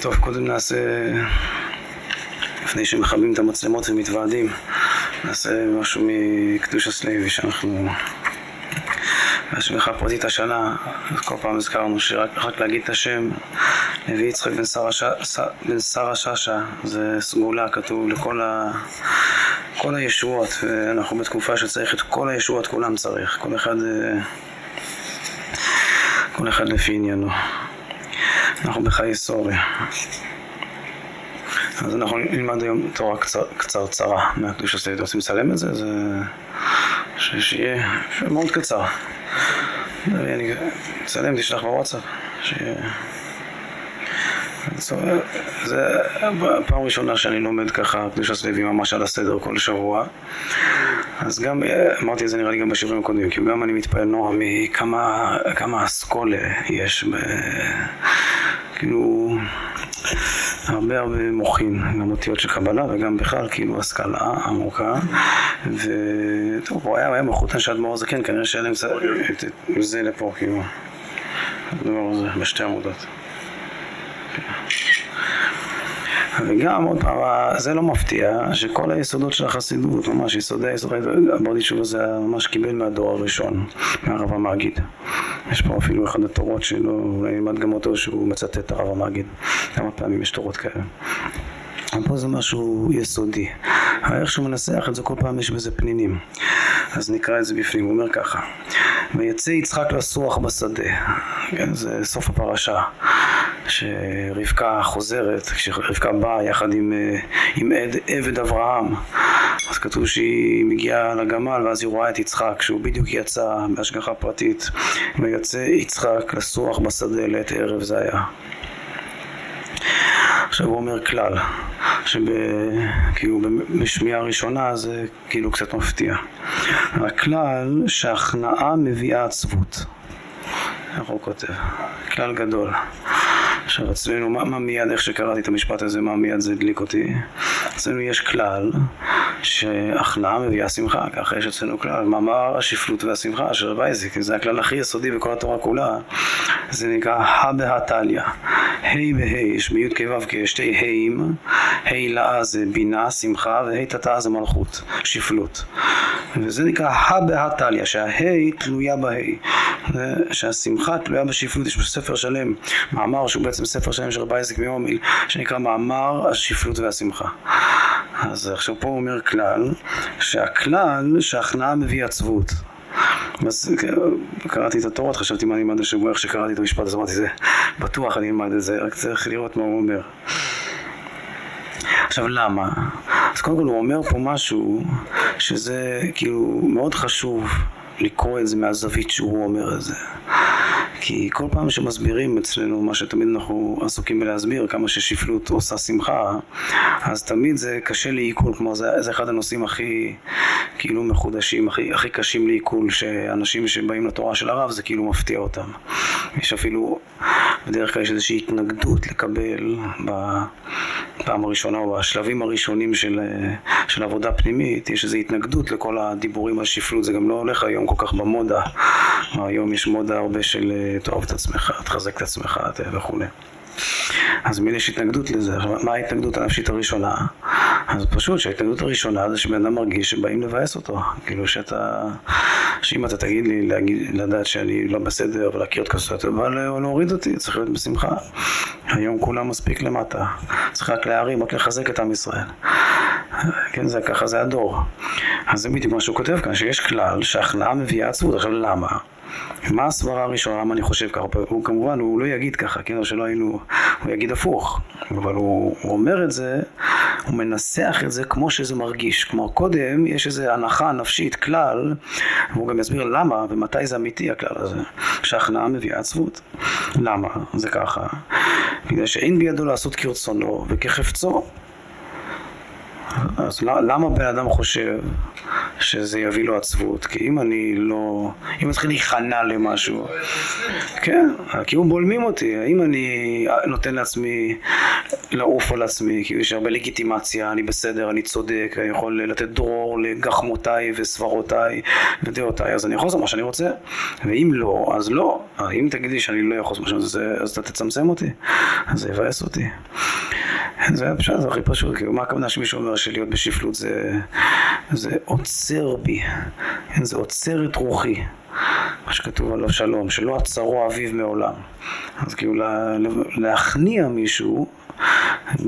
טוב, קודם נעשה, לפני שמכבים את המצלמות ומתוועדים, נעשה משהו מקדוש הסלוי שאנחנו... בהשגחה פרטית השנה, כל פעם הזכרנו שרק להגיד את השם, לוי יצחק בן שרה שאשא, זה סגולה, כתוב לכל ה... כל הישועות, ואנחנו בתקופה שצריך את כל הישועות, כולם צריך, כל אחד, כל אחד לפי עניינו. אנחנו בחיי סוריה. אז אנחנו נלמד היום תורה קצר, קצרצרה מהקדוש הסלוי. אתם רוצים לצלם את זה? זה... שיהיה מאוד קצר. אני אצלם, תשלח בוואטסאפ. שיהיה... זה פעם ראשונה שאני לומד ככה קדוש הסלוי ממש על הסדר כל שבוע. אז גם, אמרתי את זה נראה לי גם בשיעורים הקודמים, כי גם אני מתפעל נורא מכמה אסכולה יש ב... כאילו... הרבה הרבה מוחין, גם אותיות של קבלה וגם בכלל כאילו השכלה עמוקה וטוב, הוא היה, היה מחותן אדמו"ר הזקן, כנראה שהיה להם את זה לפה כאילו, הדבר הזה בשתי עמודות. וגם עוד פעם, זה לא מפתיע שכל היסודות של החסידות, ממש יסודי היסודי, הברדישוב הזה ממש קיבל מהדור הראשון, מהרב המגיד. יש פה אפילו אחד התורות שלו, אולי נלמד גם אותו שהוא מצטט את הרב המגיד. כמה פעמים יש תורות כאלה. פה זה משהו יסודי. איך שהוא מנסח את זה, כל פעם יש בזה פנינים. אז נקרא את זה בפנים, הוא אומר ככה: ויצא יצחק לסוח בשדה, כן, זה סוף הפרשה, שרבקה חוזרת, כשרבקה באה יחד עם, עם עד, עבד אברהם, אז כתוב שהיא מגיעה לגמל ואז היא רואה את יצחק, שהוא בדיוק יצא בהשגחה פרטית, ויצא יצחק לסוח בשדה לעת ערב זה היה. עכשיו הוא אומר כלל, שכאילו בשמיעה ראשונה זה כאילו קצת מפתיע. הכלל שהכנעה מביאה עצבות. איך הוא כותב? כלל גדול. עכשיו אצלנו, מה, מה מיד, איך שקראתי את המשפט הזה, מה מיד זה הדליק אותי? אצלנו יש כלל שהכנעה מביאה שמחה, ככה יש אצלנו כלל, מאמר השפלות והשמחה אשר וייזיק, זה הכלל הכי יסודי בכל התורה כולה, זה נקרא הא בהתליא, ה' בה', יש בי' כו' כשתי ה'ים, ה' לאה זה בינה, שמחה, וה' תתאה זה מלכות, שפלות. וזה נקרא הא בהתליא, שהה' תלויה בה', שהשמחה תלויה בשפלות, יש בספר שלם, מאמר שהוא בעצם ספר שלם של רבי אייזק מיומיל, שנקרא מאמר השפלות והשמחה. אז עכשיו פה הוא אומר כלל, שהכלל שהכנעה מביא עצבות. אז קראתי את התורות, חשבתי מה אני אלמד השבוע, איך שקראתי את המשפט הזה, אמרתי זה בטוח אני אלמד את זה, רק צריך לראות מה הוא אומר. עכשיו למה? אז קודם כל הוא אומר פה משהו שזה כאילו מאוד חשוב לקרוא את זה מהזווית שהוא אומר את זה. כי כל פעם שמסבירים אצלנו מה שתמיד אנחנו עסוקים בלהסביר, כמה ששפלות עושה שמחה, אז תמיד זה קשה לעיכול, כלומר זה, זה אחד הנושאים הכי כאילו מחודשים, הכי, הכי קשים לעיכול, שאנשים שבאים לתורה של הרב זה כאילו מפתיע אותם. יש אפילו, בדרך כלל יש איזושהי התנגדות לקבל בפעם הראשונה או בשלבים הראשונים של, של עבודה פנימית, יש איזו התנגדות לכל הדיבורים על שפלות, זה גם לא הולך היום כל כך במודה. היום יש מודה הרבה של תאהב את עצמך, תחזק את עצמך וכולי. אז מי יש התנגדות לזה? מה ההתנגדות הנפשית הראשונה? אז פשוט שההתנגדות הראשונה זה שבן אדם מרגיש שבאים לבאס אותו. כאילו שאתה, שאם אתה תגיד לי להגיד, לדעת שאני לא בסדר ולהכיר את כסות, אבל להוריד אותי, צריך להיות בשמחה. היום כולם מספיק למטה. צריך רק להרים, רק לחזק את עם ישראל. כן, זה ככה זה הדור. אז זה בדיוק מה שהוא כותב כאן, שיש כלל שהכנעה מביאה עצבות. עכשיו למה? מה הסברה הראשונה, למה אני חושב ככה? הוא כמובן, הוא לא יגיד ככה, כן, או שלא היינו, הוא יגיד הפוך, אבל הוא, הוא אומר את זה, הוא מנסח את זה כמו שזה מרגיש. כלומר, קודם יש איזו הנחה נפשית, כלל, והוא גם יסביר למה ומתי זה אמיתי הכלל הזה, שהכנעה מביאה עצבות. למה? זה ככה. בגלל שאין בידו לעשות כרצונו וכחפצו. אז למה בן אדם חושב שזה יביא לו עצבות, כי אם אני לא... אם מתחיל להיכנע למשהו, כן, כי הוא בולמים אותי, אם אני נותן לעצמי לעוף על עצמי, כי יש הרבה לגיטימציה, אני בסדר, אני צודק, אני יכול לתת דרור לגחמותיי וסברותיי ודעותיי, אז אני יכול לעשות מה שאני רוצה, ואם לא, אז לא. אם תגידי שאני לא יכול לעשות מה שאני רוצה, אז אתה תצמצם אותי, אז זה יבאס אותי. זה פשוט, זה הכי פשוט, כאילו, מה הכוונה שמישהו אומר שלהיות בשפלות זה, זה עוצר בי, כן, זה עוצר את רוחי, מה שכתוב על אבשלום, שלא עצרו אביו מעולם. אז כאילו להכניע מישהו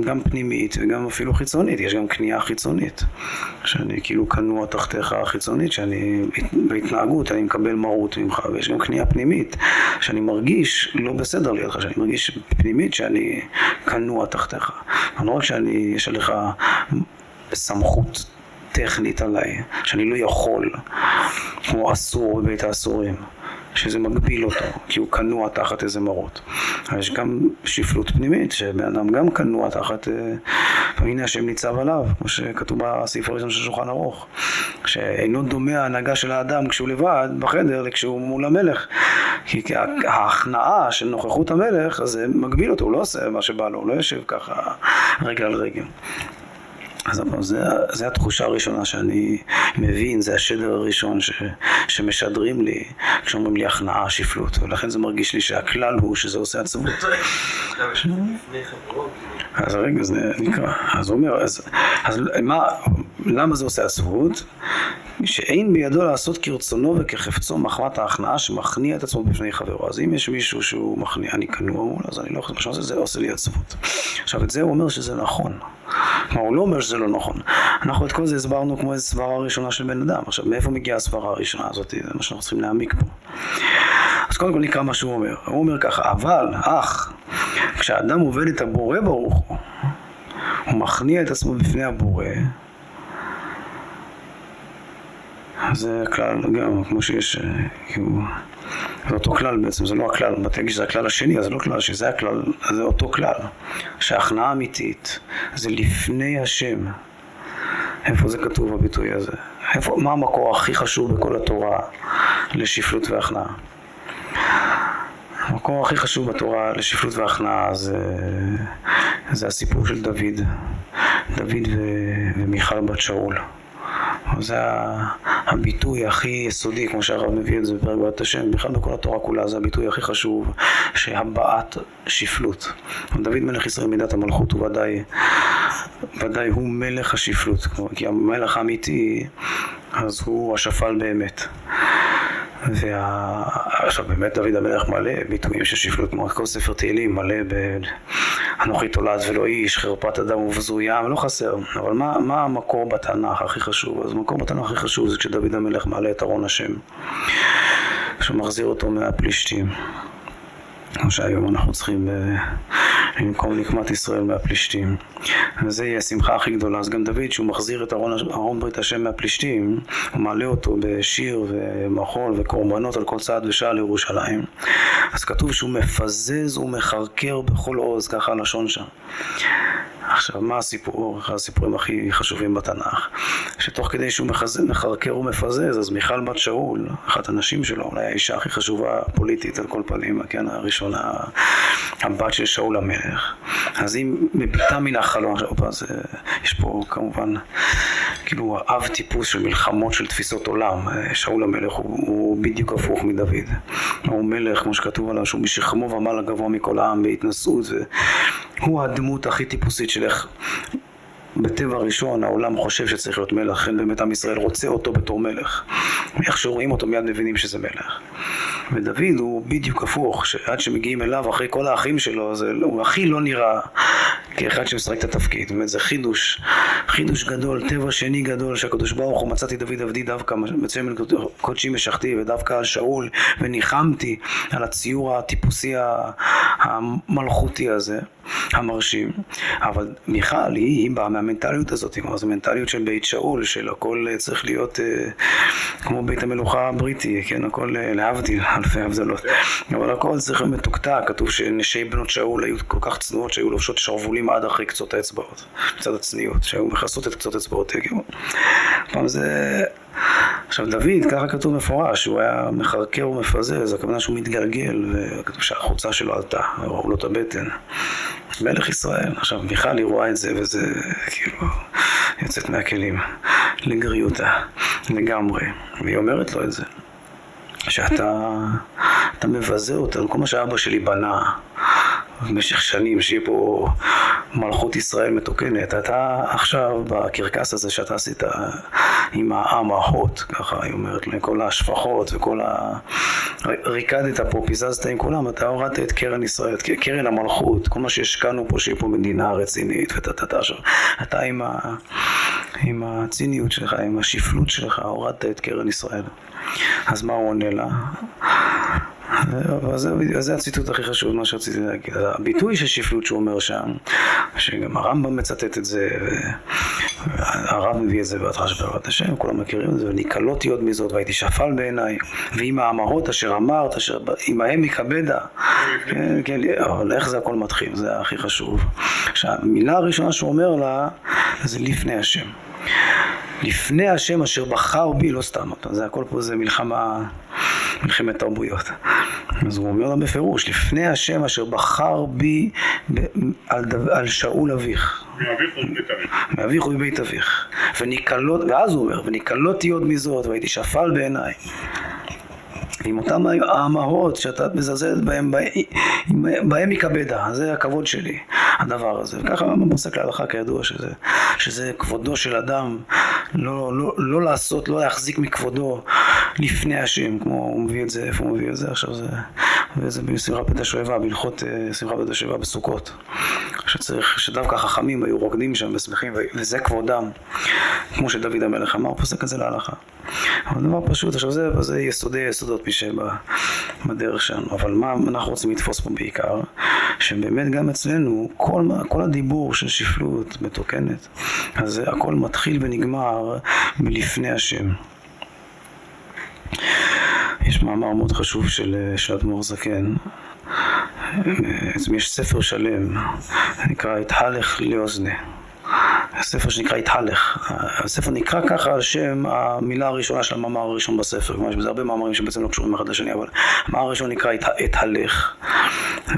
גם פנימית וגם אפילו חיצונית, יש גם כניעה חיצונית. שאני כאילו כנוע תחתיך חיצונית, שאני בהתנהגות, אני מקבל מרות ממך, ויש גם כניעה פנימית, שאני מרגיש לא בסדר לידך, שאני מרגיש פנימית שאני כנוע תחתיך. לא רק שאני, יש עליך סמכות טכנית עליי, שאני לא יכול, כמו אסור בבית האסורים. שזה מגביל אותו, כי הוא כנוע תחת איזה מרות. אבל יש גם שפלות פנימית, שבן אדם גם כנוע תחת, אה, והנה השם ניצב עליו, כמו שכתוב בסעיף הראשון של שולחן ערוך, שאינו דומה ההנהגה של האדם כשהוא לבד בחדר לכשהוא מול המלך. כי ההכנעה של נוכחות המלך, אז זה מגביל אותו, הוא לא עושה מה שבא לו, הוא לא יושב ככה רגל על רגל. אז זה, זה התחושה הראשונה שאני מבין, זה השדר הראשון ש, שמשדרים לי כשאומרים לי הכנעה, שפלות, ולכן זה מרגיש לי שהכלל הוא שזה עושה עצבות. אז רגע, זה נקרא, אז הוא אומר, אז, אז מה, למה זה עושה עצבות? שאין בידו לעשות כרצונו וכחפצו מחמת ההכנעה שמכניע את עצמו בפני חברו. אז אם יש מישהו שהוא מכניע, אני כנוע, אז אני לא יכול מה שזה עושה לי עצבות. עכשיו, את זה הוא אומר שזה נכון. כלומר, הוא לא אומר שזה לא נכון. אנחנו את כל זה הסברנו כמו איזו סברה ראשונה של בן אדם. עכשיו, מאיפה מגיעה הסברה הראשונה הזאת? זה מה שאנחנו צריכים להעמיק פה. אז קודם כל נקרא מה שהוא אומר. הוא אומר ככה, אבל, אך, כשאדם עובד את הבורא ברוך הוא, הוא מכניע את עצמו בפני הבורא, זה כלל גם, כמו שיש, אה, כאילו, זה אותו כלל בעצם, זה לא הכלל, באתי להגיד שזה הכלל השני, אז זה לא כלל השני, זה הכלל, זה אותו כלל, שהכנעה אמיתית זה לפני השם. איפה זה כתוב הביטוי הזה? איפה, מה המקור הכי חשוב בכל התורה לשפלות והכנעה? המקור הכי חשוב בתורה לשפלות והכנעה זה, זה הסיפור של דוד, דוד ו, ומיכל בת שאול. זה הביטוי הכי יסודי, כמו שהרב מביא את זה בפרק בת השם, בכלל בכל התורה כולה, זה הביטוי הכי חשוב, שהבעת שפלות. דוד מלך ישראל מידת המלכות הוא ודאי, ודאי הוא מלך השפלות, כי המלך האמיתי, אז הוא השפל באמת. וה... עכשיו באמת דוד המלך מלא ביטויים של שפלות, כמו כל ספר תהילים מלא ב... אנוכי תולד ולא איש, חרפת אדם ובזויה, לא חסר. אבל מה, מה המקור בתנ"ך הכי חשוב? אז המקור בתנ"ך הכי חשוב זה כשדוד המלך מעלה את ארון השם, שהוא מחזיר אותו מהפלישתים. כמו שהיום אנחנו צריכים למקום נקמת ישראל מהפלישתים. וזה יהיה השמחה הכי גדולה. אז גם דוד, שהוא מחזיר את ארון, ארון ברית השם מהפלישתים, הוא מעלה אותו בשיר ומחול וקורבנות על כל צעד ושעה לירושלים. אז כתוב שהוא מפזז ומחרקר בכל עוז, ככה הלשון שם. עכשיו, מה הסיפור, אחד הסיפורים הכי חשובים בתנ"ך? שתוך כדי שהוא מחז... מחרקר ומפזז, אז מיכל בת שאול, אחת הנשים שלו, אולי האישה הכי חשובה פוליטית על כל פנים, כן, הראשונה, הבת של שאול המלך. אז היא מביטה מן החלון, אז אה, יש פה כמובן, כאילו, אב טיפוס של מלחמות של תפיסות עולם. שאול המלך הוא, הוא בדיוק הפוך מדוד. הוא מלך, כמו שכתוב עליו, שהוא משכמו ומעלה גבוה מכל העם בהתנשאות, והוא הדמות הכי טיפוסית של איך בטבע הראשון העולם חושב שצריך להיות מלך, לכן באמת עם ישראל רוצה אותו בתור מלך. איך שרואים אותו מיד מבינים שזה מלך. ודוד הוא בדיוק הפוך, שעד שמגיעים אליו אחרי כל האחים שלו, זה, הוא הכי לא נראה כאחד שמשחק את התפקיד. באמת זה חידוש, חידוש גדול, טבע שני גדול, שהקדוש ברוך הוא מצאתי דוד עבדי דווקא בצמל קודשי משכתי, ודווקא על שאול, וניחמתי על הציור הטיפוסי המלכותי הזה, המרשים. אבל מיכל, היא, היא באה מהמנטליות הזאת, כלומר זו מנטליות של בית שאול, של הכל צריך להיות אה, כמו בית המלוכה הבריטי, כן, הכל אה, להבדיל, אלפי הבדלות. אבל הכל צריך להיות מתוקתק, כתוב שנשי בנות שאול היו כל כך צנועות שהיו לובשות שרוולים עד אחרי קצות האצבעות, מצד הצניעות, שהיו מכסות את קצות אצבעות, כאילו. פעם זה... עכשיו דוד, ככה כתוב מפורש, שהוא היה מחרקר ומפזז, הכוונה שהוא מתגלגל, וכתוב שהחוצה שלו עלתה, ראו לו את הבטן. מלך ישראל. עכשיו, מיכל היא רואה את זה, וזה כאילו יוצאת מהכלים לגריותה, לגמרי. והיא אומרת לו את זה. שאתה אתה מבזה אותנו, כל מה שאבא שלי בנה במשך שנים, שיהיה פה מלכות ישראל מתוקנת. אתה עכשיו, בקרקס הזה שאתה עשית עם העם האחות, ככה היא אומרת כל השפחות וכל ה... ריקדת פה, פיזזת עם כולם, אתה הורדת את קרן ישראל, את קרן המלכות, כל מה שהשקענו פה, שיהיה פה מדינה רצינית וטטטה עכשיו. אתה עם, ה... עם הציניות שלך, עם השפלות שלך, הורדת את קרן ישראל. אז מה הוא עונה לה? זה, זה הציטוט הכי חשוב, מה שרציתי להגיד. הביטוי של שפלות שהוא אומר שם, שגם הרמב"ם מצטט את זה, והרב מביא את זה בהתחלה בעבודת השם, כולם מכירים את זה, וניקלותי עוד מזאת, והייתי שפל בעיניי, ועם האמהות אשר אמרת, אשר עמהם יכבדה. כן, כן, אבל איך זה הכל מתחיל, זה הכי חשוב. עכשיו, המילה הראשונה שהוא אומר לה, זה לפני השם. לפני השם אשר בחר בי, לא סתם, זה הכל פה זה מלחמה, מלחמת תרבויות. אז הוא אומר לה בפירוש, לפני השם אשר בחר בי על, דו, על שאול אביך. מאביך ובבית אביך. ואז הוא אומר, וניקלותי עוד מזאת, והייתי שפל בעיניי. ועם אותם האמהות שאתה מזלזלת בהם, בהם יכבדה, זה הכבוד שלי, הדבר הזה. וככה הרמב"ם פוסק להלכה כידוע שזה, שזה כבודו של אדם, לא, לא, לא לעשות, לא להחזיק מכבודו לפני השם, כמו הוא מביא את זה, איפה הוא מביא את זה. עכשיו, זה, וזה בשמחה פת השואבה, בהלכות אה, שמחה פת השואבה בסוכות. שצריך, שדווקא החכמים היו רוקדים שם ושמחים, וזה כבודם, כמו שדוד המלך אמר, פוסק את זה להלכה. אבל דבר פשוט, עכשיו זה, זה יסודי יסודות מי שבדרך שלנו, אבל מה אנחנו רוצים לתפוס פה בעיקר? שבאמת גם אצלנו, כל, כל הדיבור של שפלות מתוקנת, אז הכל מתחיל ונגמר מלפני השם. יש מאמר מאוד חשוב של אדמו"ר זקן, יש ספר שלם, נקרא את הלך לאוזנה. הספר שנקרא התהלך. הספר נקרא ככה על שם המילה הראשונה של המאמר הראשון בספר. כלומר, יש בזה הרבה מאמרים שבעצם לא קשורים אחד לשני, אבל המאמר הראשון נקרא התהלך.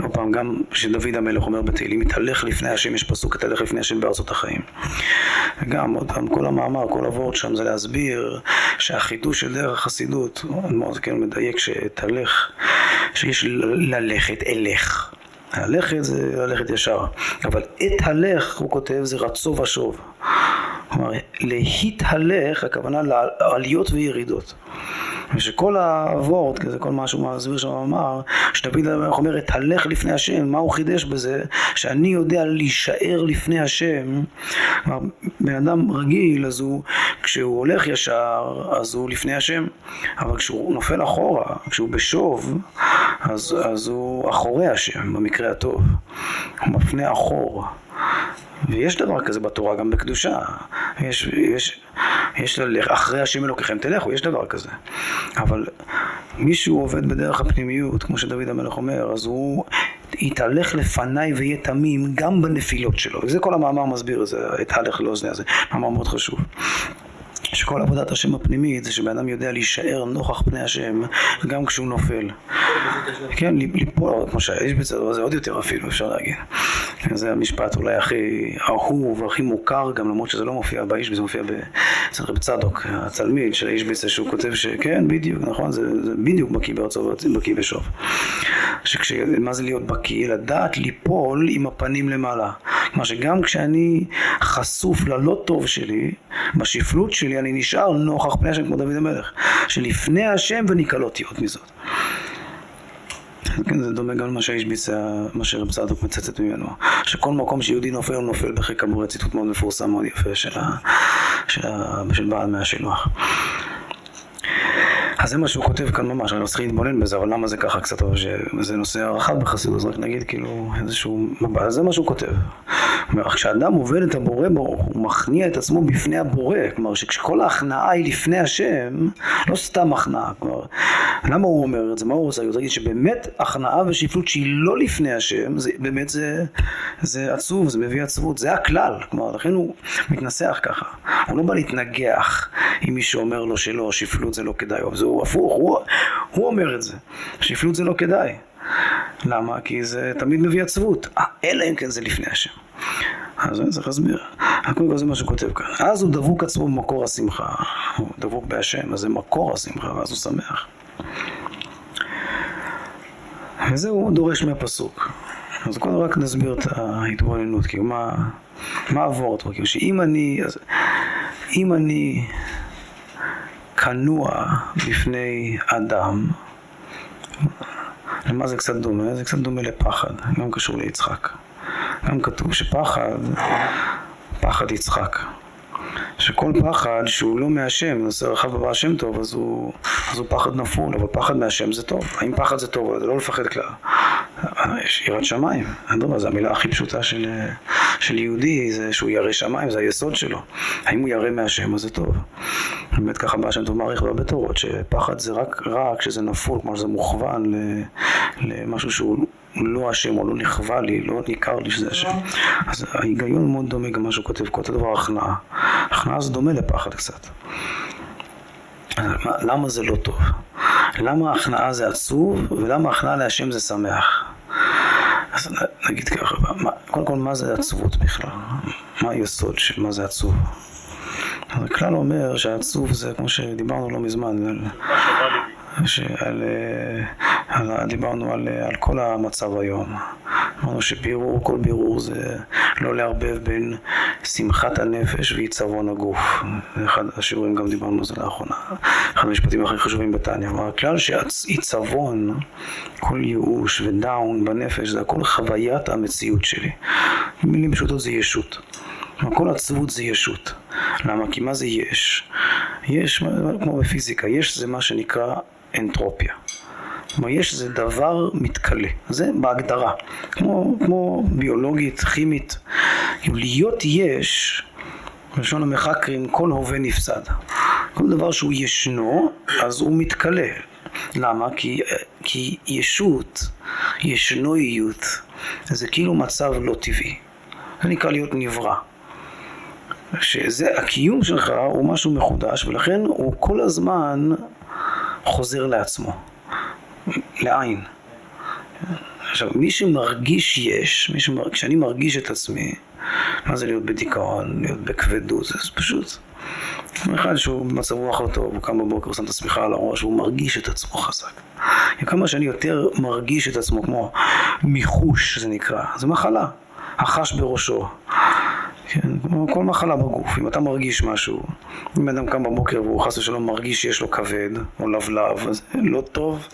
עוד פעם, גם כשדוד המלך אומר בתהילים, התהלך לפני השם, יש פסוק התהלך לפני השם בארצות החיים. וגם, עוד פעם, כל המאמר, כל הוורד שם זה להסביר שהחידוש של דרך החסידות, מאוד כן מדייק שהתהלך, שיש ללכת אלך. ללכת זה ללכת ישר, אבל את הלך, הוא כותב, זה רצו ושוב. כלומר, להתהלך, הכוונה לעליות וירידות. ושכל הוורד, זה כל מה שהוא מסביר שם אמר, שדוד המלך אומר, אתהלך לפני השם, מה הוא חידש בזה? שאני יודע להישאר לפני השם. כלומר, בן אדם רגיל, אז הוא, כשהוא הולך ישר, אז הוא לפני השם, אבל כשהוא נופל אחורה, כשהוא בשוב, אז, אז הוא אחורי השם, במקרה הטוב. הוא מפנה אחור. ויש דבר כזה בתורה גם בקדושה. יש, יש, יש אחרי השם אלוקיכם תלכו, יש דבר כזה. אבל מישהו עובד בדרך הפנימיות, כמו שדוד המלך אומר, אז הוא יתהלך לפניי ויהיה תמים גם בנפילות שלו. וזה כל המאמר מסביר, זה את הלך לאוזני הזה, מאמר מאוד חשוב. שכל עבודת השם הפנימית זה שבן אדם יודע להישאר נוכח פני השם גם כשהוא נופל. כן, ליפול, כמו שיש בצד, זה עוד יותר אפילו, אפשר להגיד. זה המשפט אולי הכי אהוב, הכי מוכר, גם למרות שזה לא מופיע באיש, זה מופיע אצל רב צדוק, התלמיד של האיש ביצה, שהוא כותב שכן, בדיוק, נכון, זה, זה בדיוק בקיא בארצות, בקיא בשוב. שכש... מה זה להיות בקיא? לדעת ליפול עם הפנים למעלה. כלומר שגם כשאני חשוף ללא טוב שלי, בשפלות שלי, אני נשאר נוכח פני השם כמו דוד המלך. שלפני השם וניקלותי עוד מזאת. כן, זה דומה גם למה שהאיש ביצע, מה שרב צדוק מצטט ממנו. שכל מקום שיהודי נופל, הוא נופל בחיק הבורא, ציטוט מאוד מפורסם, מאוד יפה של, ה, של, ה, של בעל מהשילוח. אז זה מה שהוא כותב כאן ממש, אני לא צריך להתבונן בזה, אבל למה זה ככה קצת, זה נושא רחב בחסידות, אז רק נגיד כאילו איזשהו מבט, זה מה שהוא כותב. כשאדם עובד את הבורא ברוך הוא מכניע את עצמו בפני הבורא, כלומר שכשכל ההכנעה היא לפני השם, לא סתם הכנעה, כלומר, למה הוא אומר את זה? מה הוא רוצה? הוא רוצה להגיד שבאמת הכנעה ושפלות שהיא לא לפני השם, זה, באמת זה, זה עצוב, זה מביא עצבות, זה הכלל, כלומר, לכן הוא מתנסח ככה, הוא לא בא להתנגח עם מי שאומר לו שלא, שפלות זה לא כדאי, זה הוא הפוך, הוא, הוא אומר את זה, שפלות זה לא כדאי. למה? כי זה תמיד מביא עצבות, אה, אלא אם כן זה לפני השם. אז אני צריך להסביר. קודם כל זה מה שכותב כאן. אז הוא דבוק עצמו במקור השמחה. הוא דבוק בהשם, אז זה מקור השמחה, ואז הוא שמח. וזה הוא דורש מהפסוק. אז קודם רק נסביר את ההתבוננות, כאילו מה, מה עבורת פה, כאילו שאם אני, אז, אם אני כנוע בפני אדם, למה זה קצת דומה? זה קצת דומה לפחד, גם קשור ליצחק. גם כתוב שפחד, פחד יצחק. שכל פחד שהוא לא מהשם, זה רחב בבא שם טוב, אז הוא, אז הוא פחד נפול, אבל פחד מהשם זה טוב. האם פחד זה טוב? זה לא לפחד כלל. יש יראת שמיים, אדרבה, זו המילה הכי פשוטה של, של יהודי, זה שהוא ירא שמיים, זה היסוד שלו. האם הוא ירא מהשם, אז זה טוב. באמת ככה בא שם טוב מעריך בהרבה תורות, שפחד זה רק רע כשזה נפול, כמו שזה מוכוון למשהו שהוא לא השם, או לא נכווה לי, לא ניכר לי שזה השם. אז ההיגיון מאוד דומה גם מה שהוא כותב, כל הדבר הכנעה. הכנעה זה דומה לפחד קצת. למה זה לא טוב? למה הכנעה זה עצוב, ולמה הכנעה להשם זה שמח? אז נגיד ככה, קודם כל מה זה עצבות בכלל? מה היסוד של מה זה עצוב? הכלל אומר שהעצוב זה כמו שדיברנו לא מזמן, שעל, אה, על, דיברנו על, אה, על כל המצב היום. אמרנו שבירור, כל בירור זה לא לערבב בין שמחת הנפש ועיצבון הגוף. אחד השיעורים גם דיברנו על זה לאחרונה. אחד המשפטים הכי חשובים בתניא. אמר הכלל שעיצבון, כל ייאוש ודאון בנפש זה הכל חוויית המציאות שלי. במילים פשוטות זה ישות. כל עצבות זה ישות. למה? כי מה זה יש? יש, כמו בפיזיקה, יש זה מה שנקרא אנטרופיה. כלומר, יש איזה דבר מתכלה, זה בהגדרה, כמו, כמו ביולוגית, כימית. כאילו, להיות יש, בלשון המחקרים, כל הווה נפסד. כל דבר שהוא ישנו, אז הוא מתכלה. למה? כי, כי ישות, ישנועיות, זה כאילו מצב לא טבעי. זה נקרא להיות נברא. שזה, הקיום שלך הוא משהו מחודש, ולכן הוא כל הזמן חוזר לעצמו, לעין. עכשיו, מי שמרגיש יש, מי שמר... כשאני מרגיש את עצמי, מה זה להיות בדיכאון, להיות בכבדות, זה פשוט. אחד שהוא במצב רוח לא טוב, הוא קם בבוקר, הוא שם את השמיכה על הראש, הוא מרגיש את עצמו חזק. כמה שאני יותר מרגיש את עצמו כמו מיחוש, זה נקרא, זה מחלה. החש בראשו. כן, כמו כל מחלה בגוף, אם אתה מרגיש משהו, אם אדם קם בבוקר והוא חס ושלום מרגיש שיש לו כבד או לבלב, אז לא טוב.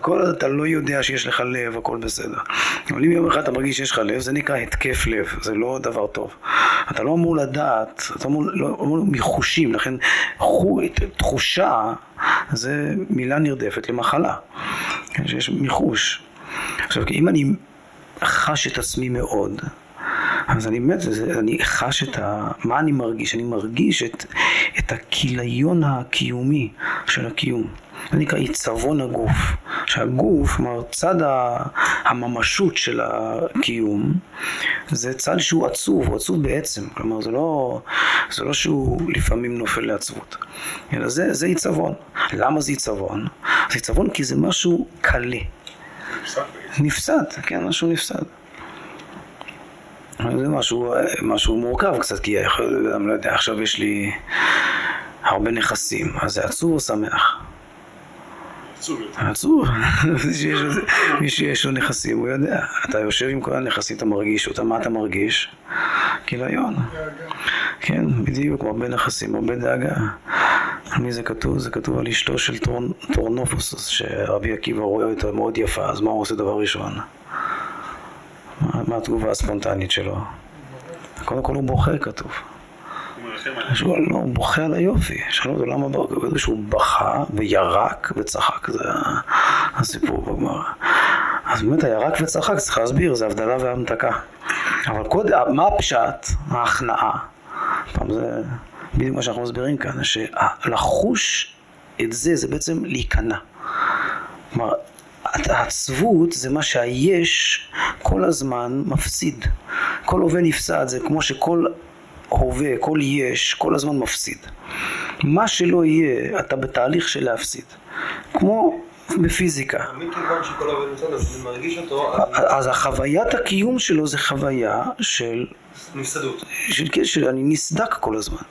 כל עוד אתה לא יודע שיש לך לב, הכל בסדר. אבל אם יום אחד אתה מרגיש שיש לך לב, זה נקרא התקף לב, זה לא דבר טוב. אתה לא אמור לדעת, אתה אמור, לא, אמור מחושים, לכן חו, תחושה זה מילה נרדפת למחלה, כן, שיש מיחוש. עכשיו, אם אני חש את עצמי מאוד, אז אני באמת, אני חש את ה... מה אני מרגיש? אני מרגיש את, את הכיליון הקיומי של הקיום. זה נקרא עיצבון הגוף. שהגוף, כלומר צד הממשות של הקיום, זה צד שהוא עצוב, הוא עצוב בעצם. כלומר זה לא, זה לא שהוא לפעמים נופל לעצבות, אלא זה, זה עיצבון. למה זה עיצבון? זה עיצבון כי זה משהו קלה. נפסד, כן, משהו נפסד. זה משהו, משהו מורכב קצת, כי יכול, לא יודע, עכשיו יש לי הרבה נכסים, אז זה עצוב או שמח? עצוב. מי שיש לו נכסים, הוא יודע. אתה יושב עם כל הנכסים, אתה מרגיש אותם, מה אתה מרגיש? כיליון. כן, בדיוק, הרבה נכסים, הרבה דאגה. על מי זה כתוב? זה כתוב על אשתו של טורנופוס, שרבי עקיבא רואה אותה מאוד יפה, אז מה הוא עושה דבר ראשון? מה התגובה הספונטנית שלו? קודם כל הוא בוכה כתוב. שהוא, לא, הוא בוכה על היופי, שאלו אותו למה בוכה, כתוב שהוא בכה וירק וצחק, זה הסיפור בגמרא. אז באמת הירק וצחק, צריך להסביר, זה הבדלה והמתקה. אבל קודם, מה הפשט? ההכנעה. פעם זה בדיוק מה שאנחנו מסבירים כאן, שלחוש את זה, זה בעצם להיכנע. כלומר, העצבות זה מה שהיש כל הזמן מפסיד. כל הווה נפסד, זה כמו שכל הווה, כל יש, כל הזמן מפסיד. מה שלא יהיה, אתה בתהליך של להפסיד. כמו בפיזיקה. מכיוון שכל הווה נפסד, אז אני מרגיש אותו... אז החוויית הקיום שלו זה חוויה של... נפסדות. של, של, של אני נסדק כל הזמן.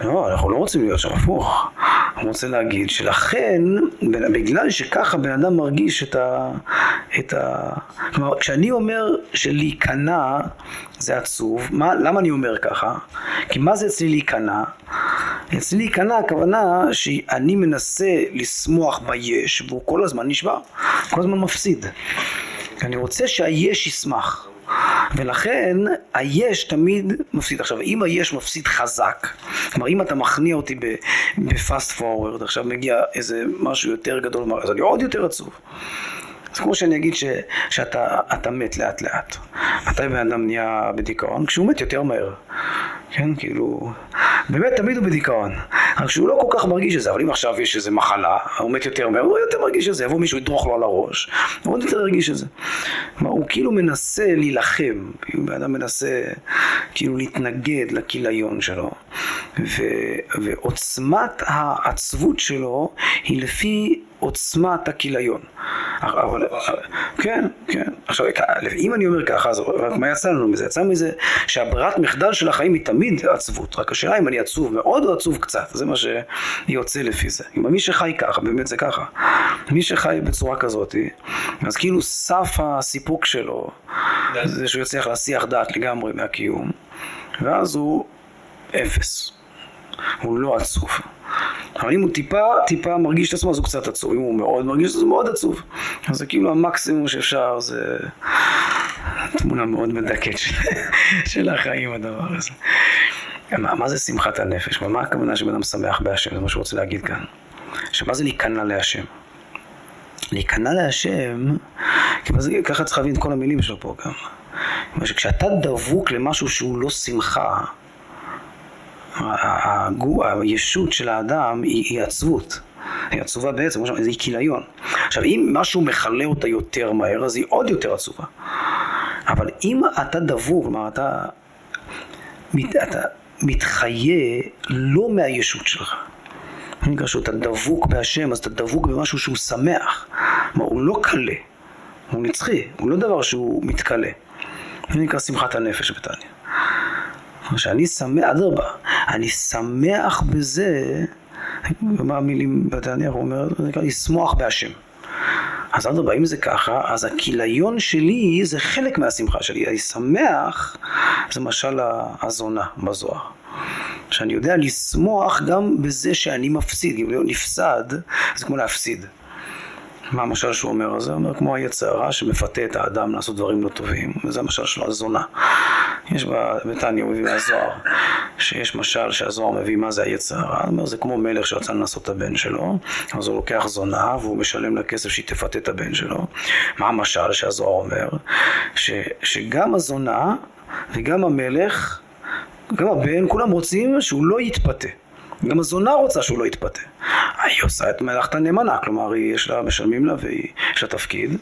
לא, אנחנו לא רוצים להיות שם, הפוך. אני רוצה להגיד שלכן, בגלל שככה בן אדם מרגיש את ה... את ה... כלומר, כשאני אומר שלהיכנע זה עצוב, מה, למה אני אומר ככה? כי מה זה אצלי להיכנע? אצלי להיכנע הכוונה שאני מנסה לשמוח ביש והוא כל הזמן נשבר, כל הזמן מפסיד. אני רוצה שהיש ישמח. ולכן היש תמיד מפסיד. עכשיו, אם היש מפסיד חזק, כלומר אם אתה מכניע אותי בפאסט פורוורד, עכשיו מגיע איזה משהו יותר גדול, אז אני עוד יותר עצוב. זה כמו שאני אגיד ש, שאתה מת לאט לאט. מתי בן אדם נהיה בדיכאון? כשהוא מת יותר מהר. כן, כאילו, באמת תמיד הוא בדיכאון. רק שהוא לא כל כך מרגיש את זה, אבל אם עכשיו יש איזה מחלה, הוא מת יותר מהר, הוא יותר מרגיש את זה, יבוא מישהו ידרוך לו על הראש, הוא עוד יותר ירגיש את זה. כלומר, הוא כאילו מנסה להילחם, כאילו בן אדם מנסה כאילו להתנגד לכיליון שלו, ו, ועוצמת העצבות שלו היא לפי עוצמת הכיליון. כן, כן. עכשיו, אם אני אומר ככה, אז רק מה יצא לנו מזה? יצא מזה שהברירת מחדל של החיים היא תמיד עצבות. רק השאלה אם אני עצוב מאוד או עצוב קצת. זה מה שיוצא לפי זה. אם מי שחי ככה, באמת זה ככה. מי שחי בצורה כזאת, אז כאילו סף הסיפוק שלו, זה שהוא יצליח להסיח דעת לגמרי מהקיום, ואז הוא אפס. הוא לא עצוב. אבל אם הוא טיפה, טיפה מרגיש את עצמו, אז הוא קצת עצוב. אם הוא מאוד מרגיש את עצמו, מאוד עצוב. אז זה כאילו המקסימום שאפשר, זה תמונה מאוד מדכאת של, של החיים, הדבר הזה. מה, מה זה שמחת הנפש? מה הכוונה שבן אדם שמח בהשם? זה מה שהוא רוצה להגיד כאן. עכשיו, מה זה להיכנע להשם? להיכנע להשם, ככה צריך להבין את כל המילים שלו פה גם. כשאתה דבוק למשהו שהוא לא שמחה, הישות של האדם היא, היא עצבות. היא עצובה בעצם, היא כיליון. עכשיו, אם משהו מכלה אותה יותר מהר, אז היא עוד יותר עצובה. אבל אם אתה דבור, כלומר, אתה, אתה מתחיה לא מהישות שלך. נקרא שאתה דבוק בהשם, אז אתה דבוק במשהו שהוא שמח. כלומר, הוא לא קלה, הוא נצחי, הוא לא דבר שהוא מתקלה. זה נקרא שמחת הנפש בתניא. שאני שמח, אדרבה, אני שמח בזה, ומה המילים בתניא, הוא אומר, זה נקרא לשמוח בהשם. אז אדרבה, אם זה ככה, אז הכיליון שלי זה חלק מהשמחה שלי. אני שמח, זה משל הזונה בזוהר. שאני יודע לשמוח גם בזה שאני מפסיד. לא נפסד, זה כמו להפסיד. מה המשל שהוא אומר? זה אומר כמו היצר הרע שמפתה את האדם לעשות דברים לא טובים, וזה המשל שלו, הזונה. יש בתניא, הוא מביא מהזוהר, שיש משל שהזוהר מביא מה זה היצר הרע, הוא אומר זה כמו מלך שרצה לנסות את הבן שלו, אז הוא לוקח זונה והוא משלם לה כסף שהיא תפתה את הבן שלו. מה המשל שהזוהר אומר? ש, שגם הזונה וגם המלך, גם הבן, כולם רוצים שהוא לא יתפתה. גם הזונה רוצה שהוא לא יתפתה. היא עושה את מלאכתה נאמנה, כלומר יש לה, משלמים לה ויש לה תפקיד,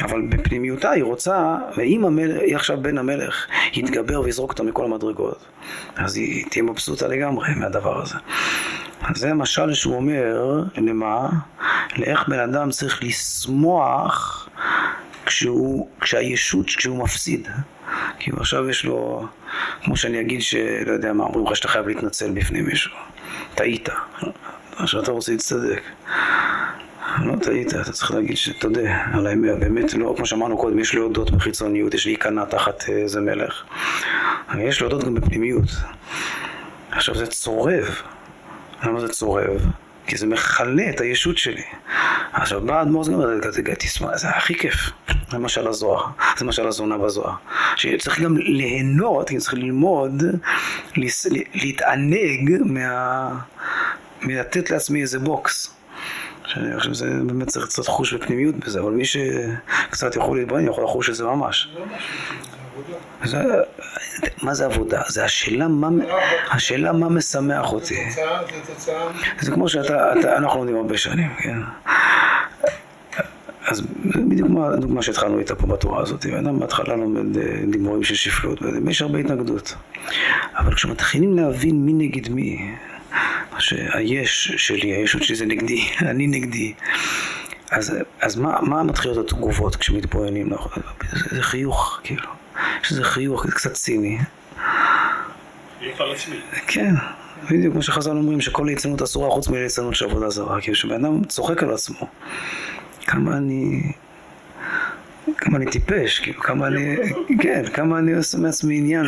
אבל בפנימיותה היא רוצה, ואם המלך, היא עכשיו בן המלך יתגבר ויזרוק אותה מכל המדרגות, אז היא תהיה מבסוטה לגמרי מהדבר הזה. זה המשל שהוא אומר, למה? לאיך בן אדם צריך לשמוח כשהוא, כשהישות, כשהוא מפסיד. כי עכשיו יש לו, כמו שאני אגיד שלא יודע מה, אומרים לך שאתה חייב להתנצל בפני מישהו. טעית. עכשיו אתה רוצה להצטדק. לא טעית, אתה צריך להגיד שתודה על האמת, באמת לא, כמו שאמרנו קודם, יש להודות בחיצוניות, יש להיכנע תחת איזה מלך. יש להודות גם בפנימיות. עכשיו זה צורב. למה זה צורב? כי זה מכלה את הישות שלי. עכשיו בא אדמו"ר זה גם, תשמע, זה הכי כיף. זה משל הזוהר, זה משל הזונה בזוהר. שצריך גם ליהנות, צריך ללמוד, להתענג מה... מלתת לעצמי איזה בוקס. שאני חושב שזה באמת צריך קצת חוש ופנימיות בזה, אבל מי שקצת יכול להתבונן יכול לחוש את זה ממש. זה, מה זה עבודה? זה השאלה מה, השאלה מה משמח אותי. זה כמו שאתה, אתה, אנחנו לומדים הרבה שנים, כן? אז בדיוק כמו הדוגמה שהתחלנו איתה פה בתורה הזאת, אדם בהתחלה לומד אה, דיבורים של שפלות, ויש הרבה התנגדות. אבל כשמתחילים להבין מי נגד מי, שהיש שלי, הישות שלי זה נגדי, אני נגדי, אז, אז מה, מה מתחילות התגובות כשמתבוננים? זה, זה חיוך, כאילו. יש איזה חיוך, קצת ציני. כן, בדיוק כמו שחז"ל אומרים שכל ליצנות אסורה חוץ מליצנות של עבודה זרה, כאילו שבן אדם צוחק על עצמו. כמה אני... כמה אני טיפש, כאילו, כמה אני, כן, כמה אני עושה מעצמי עניין.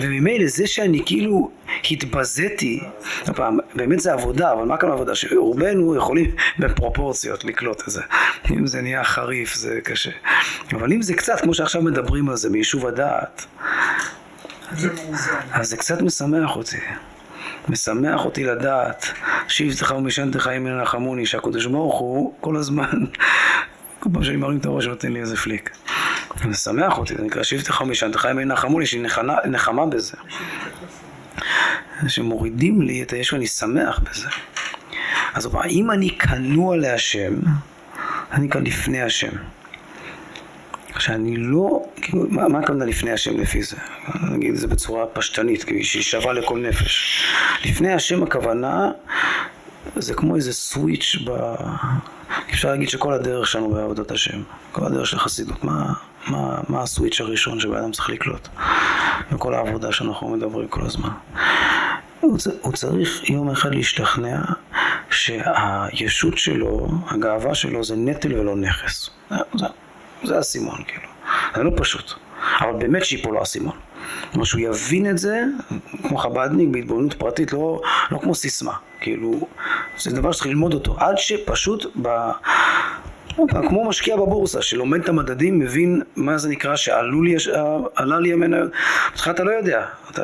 וממילא זה שאני כאילו התבזיתי, פעם, באמת זה עבודה, אבל מה כאן עבודה? שרובנו יכולים בפרופורציות לקלוט את זה. אם זה נהיה חריף זה קשה. אבל אם זה קצת, כמו שעכשיו מדברים על זה, ביישוב הדעת, אז זה קצת משמח אותי. משמח אותי לדעת, שבטך ומשענתך ימין נחמוני, שהקדוש ברוך הוא כל הזמן, כל פעם שאני מרים את הראש נותן לי איזה פליק. זה משמח אותי, זה נקרא שבטך ומשענתך ימין נחמוני, יש לי נחמה בזה. שמורידים לי את היש ואני שמח בזה. אז אם אני כנוע להשם, אני כאן לפני השם. שאני לא, כאילו, מה, מה הכוונה לפני השם לפי זה? נגיד את זה בצורה פשטנית, כי שהיא שווה לכל נפש. לפני השם הכוונה זה כמו איזה סוויץ' ב... אפשר להגיד שכל הדרך שלנו בעבודת השם, כל הדרך של החסידות, מה, מה, מה הסוויץ' הראשון שבן צריך לקלוט בכל העבודה שאנחנו מדברים כל הזמן. הוא, הוא צריך יום אחד להשתכנע שהישות שלו, הגאווה שלו זה נטל ולא נכס. זה, זה האסימון, כאילו. זה לא פשוט. אבל באמת שיפול לו האסימון. כלומר שהוא יבין את זה, כמו חב"דניק, בהתבוננות פרטית, לא, לא כמו סיסמה. כאילו, זה דבר שצריך ללמוד אותו. עד שפשוט ב... כמו משקיע בבורסה, שלומד את המדדים, מבין מה זה נקרא שעלו לי, עלה לי המניות. בהתחלה אתה לא יודע. אתה,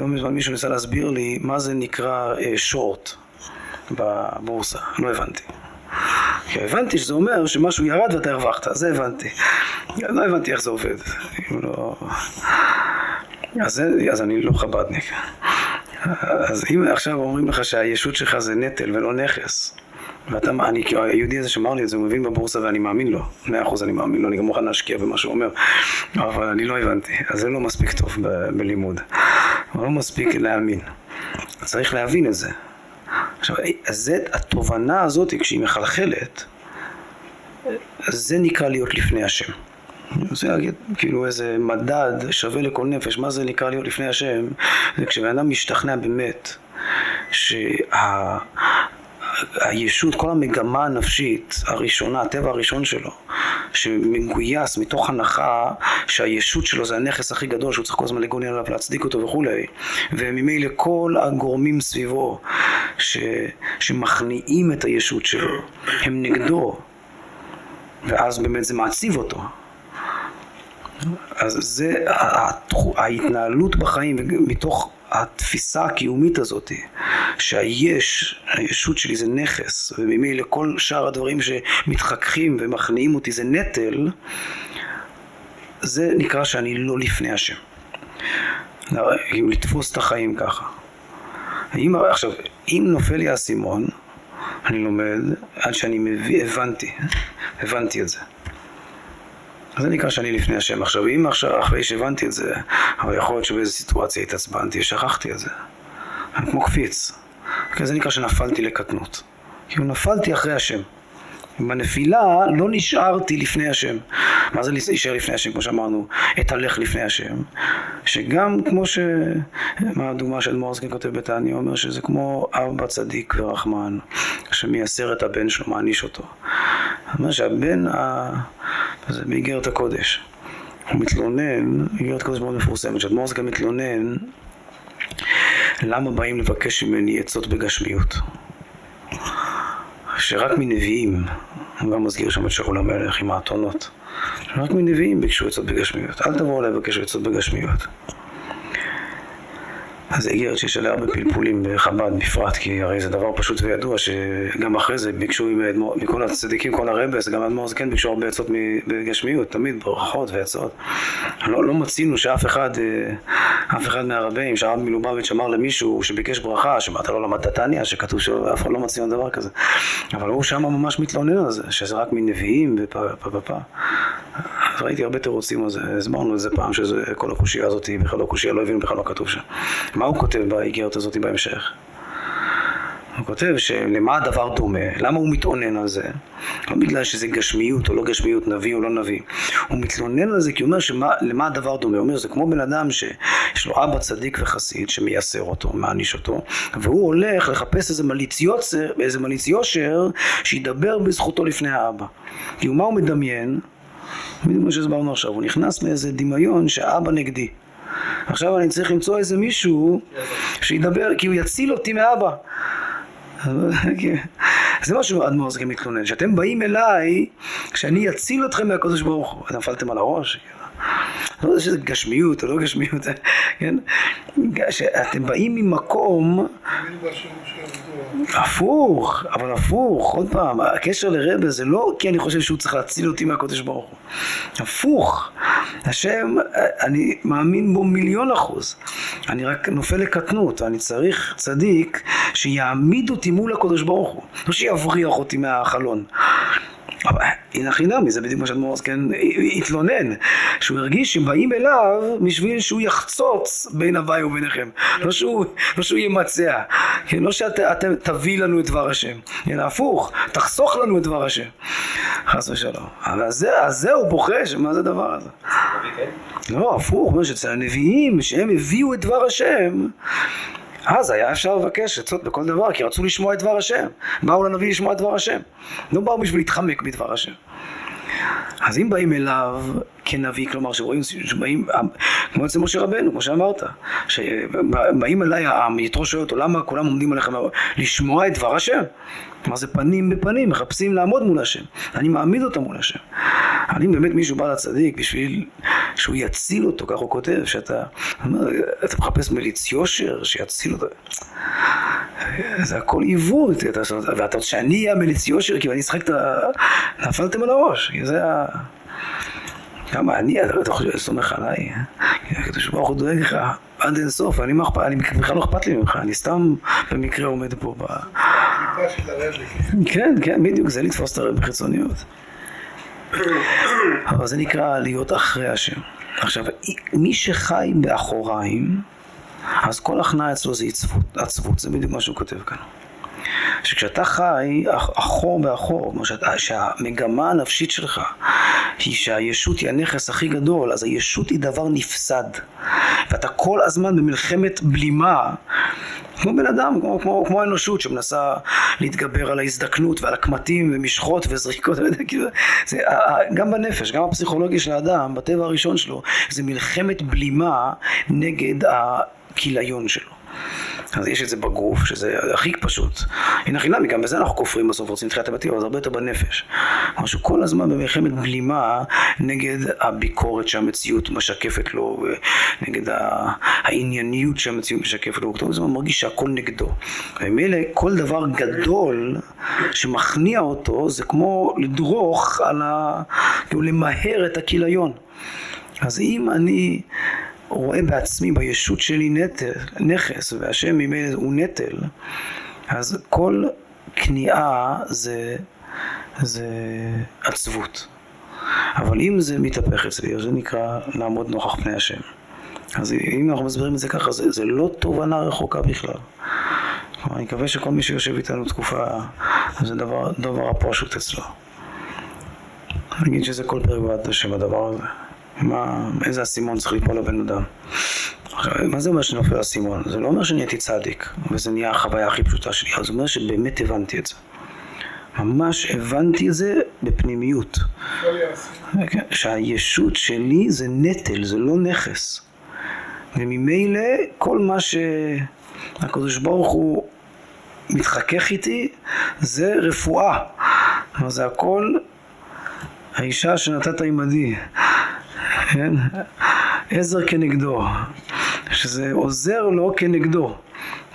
לא מזמן מישהו ניסה להסביר לי מה זה נקרא שורט בבורסה. לא הבנתי. הבנתי שזה אומר שמשהו ירד ואתה הרווחת, זה הבנתי. לא הבנתי איך זה עובד. לא... אז אני לא חב"דניק. אז אם עכשיו אומרים לך שהישות שלך זה נטל ולא נכס, ואתה, אני, היהודי הזה שאמר לי את זה, הוא מבין בבורסה ואני מאמין לו, מאה אחוז אני מאמין לו, אני גם מוכן להשקיע במה שהוא אומר, אבל אני לא הבנתי, אז זה לא מספיק טוב ב- בלימוד, אבל לא מספיק להאמין, צריך להבין את זה. עכשיו, זה, התובנה הזאת, כשהיא מחלחלת, זה נקרא להיות לפני השם. זה להגיד, כאילו איזה מדד שווה לכל נפש, מה זה נקרא להיות לפני השם? זה כשבן אדם משתכנע באמת שה... הישות, כל המגמה הנפשית הראשונה, הטבע הראשון שלו, שמגויס מתוך הנחה שהישות שלו זה הנכס הכי גדול שהוא צריך כל הזמן לגונן עליו, להצדיק אותו וכולי, וממילא כל הגורמים סביבו ש, שמכניעים את הישות שלו, הם נגדו, ואז באמת זה מעציב אותו. אז זה ההתנהלות בחיים מתוך התפיסה הקיומית הזאת, שהיש, הישות שלי זה נכס, וממילא כל שאר הדברים שמתחככים ומכניעים אותי זה נטל, זה נקרא שאני לא לפני השם. כאילו לתפוס את החיים ככה. אם, עכשיו, אם נופל לי האסימון, אני לומד עד שאני מביא, הבנתי, הבנתי את זה. זה נקרא שאני לפני השם. עכשיו, אם עכשיו, אחרי שהבנתי את זה, אבל יכול להיות שבאיזו סיטואציה התעצבנתי ושכחתי את זה. אני כמו קפיץ. זה נקרא שנפלתי לקטנות. כאילו נפלתי אחרי השם. בנפילה לא נשארתי לפני השם. מה זה להישאר לפני השם? כמו שאמרנו, אתהלך לפני השם. שגם כמו ש... מה הדוגמה של מורסקין כותב בתעני, אומר שזה כמו אבא צדיק ורחמן, שמייסר את הבן שלו, מעניש אותו. אומר שהבן, ה... זה באיגרת הקודש. הוא מתלונן, איגרת קודש מאוד מפורסמת, שאדמו"ר גם מתלונן למה באים לבקש ממני עצות בגשמיות. שרק מנביאים, הוא גם מזכיר שם את שאול המלך עם האתונות, רק מנביאים ביקשו עצות בגשמיות, אל תבואו לבקש עצות בגשמיות. אז איגרת שיש עליה הרבה פלפולים בחב"ד בפרט, כי הרי זה דבר פשוט וידוע שגם אחרי זה ביקשו מכל הצדיקים, כל הרבס, גם אדמו"ר זקן ביקשו הרבה עצות בגשמיות, תמיד ברכות ועצות. לא, לא מצינו שאף אחד, אה, אף אחד מהרבים, שהרב מלובביץ' אמר למישהו שביקש ברכה, שאמרת לו למדת תניא, שכתוב שאף אחד לא מצינו דבר כזה. אבל הוא שם ממש מתלונן על זה, שזה רק מנביאים ופה. אז ראיתי הרבה תירוצים על זה, הסברנו את זה פעם, שזה כל הקושייה הזאת היא בכלל לא קושייה, לא הבינו בכלל לא כתוב שם. מה הוא כותב באיגרת הזאת בהמשך? הוא כותב שלמה הדבר דומה, למה הוא מתאונן על זה? לא בגלל שזה גשמיות או לא גשמיות, נביא או לא נביא. הוא מתלונן על זה כי הוא אומר שלמה הדבר דומה. הוא אומר זה כמו בן אדם שיש לו אבא צדיק וחסיד שמייסר אותו, מעניש אותו, והוא הולך לחפש איזה מליץ יוצר, איזה מליץ יושר שידבר בזכותו לפני האבא. כי מה הוא מדמיין? בדיוק מה שהסברנו עכשיו, הוא נכנס לאיזה דמיון שהאבא נגדי. עכשיו אני צריך למצוא איזה מישהו שידבר, כי הוא יציל אותי מאבא. זה מה שאדמו"ר זקן מתלונן, שאתם באים אליי, שאני אציל אתכם מהקדוש ברוך הוא. אתם נפלתם על הראש? לא יודע שזה גשמיות או לא גשמיות, כן? שאתם באים ממקום... הפוך, אבל הפוך, עוד פעם, הקשר לרבה זה לא כי אני חושב שהוא צריך להציל אותי מהקודש ברוך הוא. הפוך, השם, אני מאמין בו מיליון אחוז. אני רק נופל לקטנות, אני צריך צדיק שיעמיד אותי מול הקודש ברוך הוא, לא שיבריח אותי מהחלון. אבל הנה חינמי, זה בדיוק מה שאדמו"ר כן התלונן, שהוא הרגיש שבאים אליו בשביל שהוא יחצוץ בין הוואי וביניכם, לא שהוא, לא שהוא ימצע, כן, לא שאתם תביא לנו את דבר השם, אלא הפוך, תחסוך לנו את דבר השם, חס ושלום. אבל אז זה הוא בוכה, שמה זה הדבר הזה? לא, הפוך, שאצל הנביאים, שהם הביאו את דבר השם, אז היה אפשר לבקש עצות בכל דבר, כי רצו לשמוע את דבר השם. באו לנביא לשמוע את דבר השם. לא באו בשביל להתחמק מדבר השם. אז אם באים אליו כנביא, כלומר שרואים, שבאים, כמו אצל משה רבנו, כמו שאמרת, שבאים אליי העם, יתרו שואל אותו, למה כולם עומדים עליכם לשמוע את דבר השם? מה זה פנים בפנים, מחפשים לעמוד מול השם. אני מעמיד אותם מול השם. אבל אם באמת מישהו בא לצדיק בשביל שהוא יציל אותו, כך הוא כותב, שאתה אתה מחפש מליץ יושר שיציל אותו. זה הכל עיוות, ואתה רוצה שאני המליץ יושר, כי אני אשחק את ה... נפלתם על הראש, זה ה... כמה אני, אתה חושב, סומך עליי, הקדוש ברוך הוא דואג לך עד אין סוף, אני בכלל לא אכפת לי ממך, אני סתם במקרה עומד פה ב... כן, כן, בדיוק, זה לתפוס את הרב בחיצוניות. אבל זה נקרא להיות אחרי השם. עכשיו, מי שחי באחוריים, אז כל הכנעה אצלו זה עצבות, עצבות, זה בדיוק מה שהוא כותב כאן. שכשאתה חי אחור באחור, שהמגמה הנפשית שלך היא שהישות היא הנכס הכי גדול, אז הישות היא דבר נפסד. ואתה כל הזמן במלחמת בלימה, כמו בן אדם, כמו, כמו, כמו האנושות שמנסה להתגבר על ההזדקנות ועל הקמטים ומשחות וזריקות, כאילו, זה, גם בנפש, גם הפסיכולוגיה של האדם, בטבע הראשון שלו, זה מלחמת בלימה נגד הכיליון שלו. אז יש את זה בגוף, שזה הכי פשוט. הנה חינמי, גם בזה אנחנו כופרים בסוף, רוצים תחילת הבתים, אבל זה הרבה יותר בנפש. משהו כל הזמן במלחמת בלימה נגד הביקורת שהמציאות משקפת לו, נגד הענייניות שהמציאות משקפת לו, כל הזמן מרגיש שהכל נגדו. ומילא כל דבר גדול שמכניע אותו, זה כמו לדרוך על ה... כאילו למהר את הכיליון. אז אם אני רואה בעצמי, בישות שלי נטל, נכס, והשם ממילא הוא נטל, אז כל כניעה זה, זה עצבות. אבל אם זה מתהפך אצלי, זה נקרא לעמוד נוכח פני השם. אז אם אנחנו מסבירים את זה ככה, זה, זה לא תובנה רחוקה בכלל. אני מקווה שכל מי שיושב איתנו תקופה, זה דבר, דבר הפשוט אצלו. אני אגיד שזה כל פרק בעד השם הדבר הזה. מה, איזה אסימון צריך ליפול לבן אדם. מה זה אומר שנופל אסימון? זה לא אומר שנהייתי צדיק, וזה נהיה החוויה הכי פשוטה שלי, זה אומר שבאמת הבנתי את זה. ממש הבנתי את זה בפנימיות. שהישות שלי זה נטל, זה לא נכס. וממילא כל מה שהקדוש ברוך הוא מתחכך איתי זה רפואה. זה הכל האישה שנתת עימדי. כן? עזר כנגדו. שזה עוזר לו כנגדו,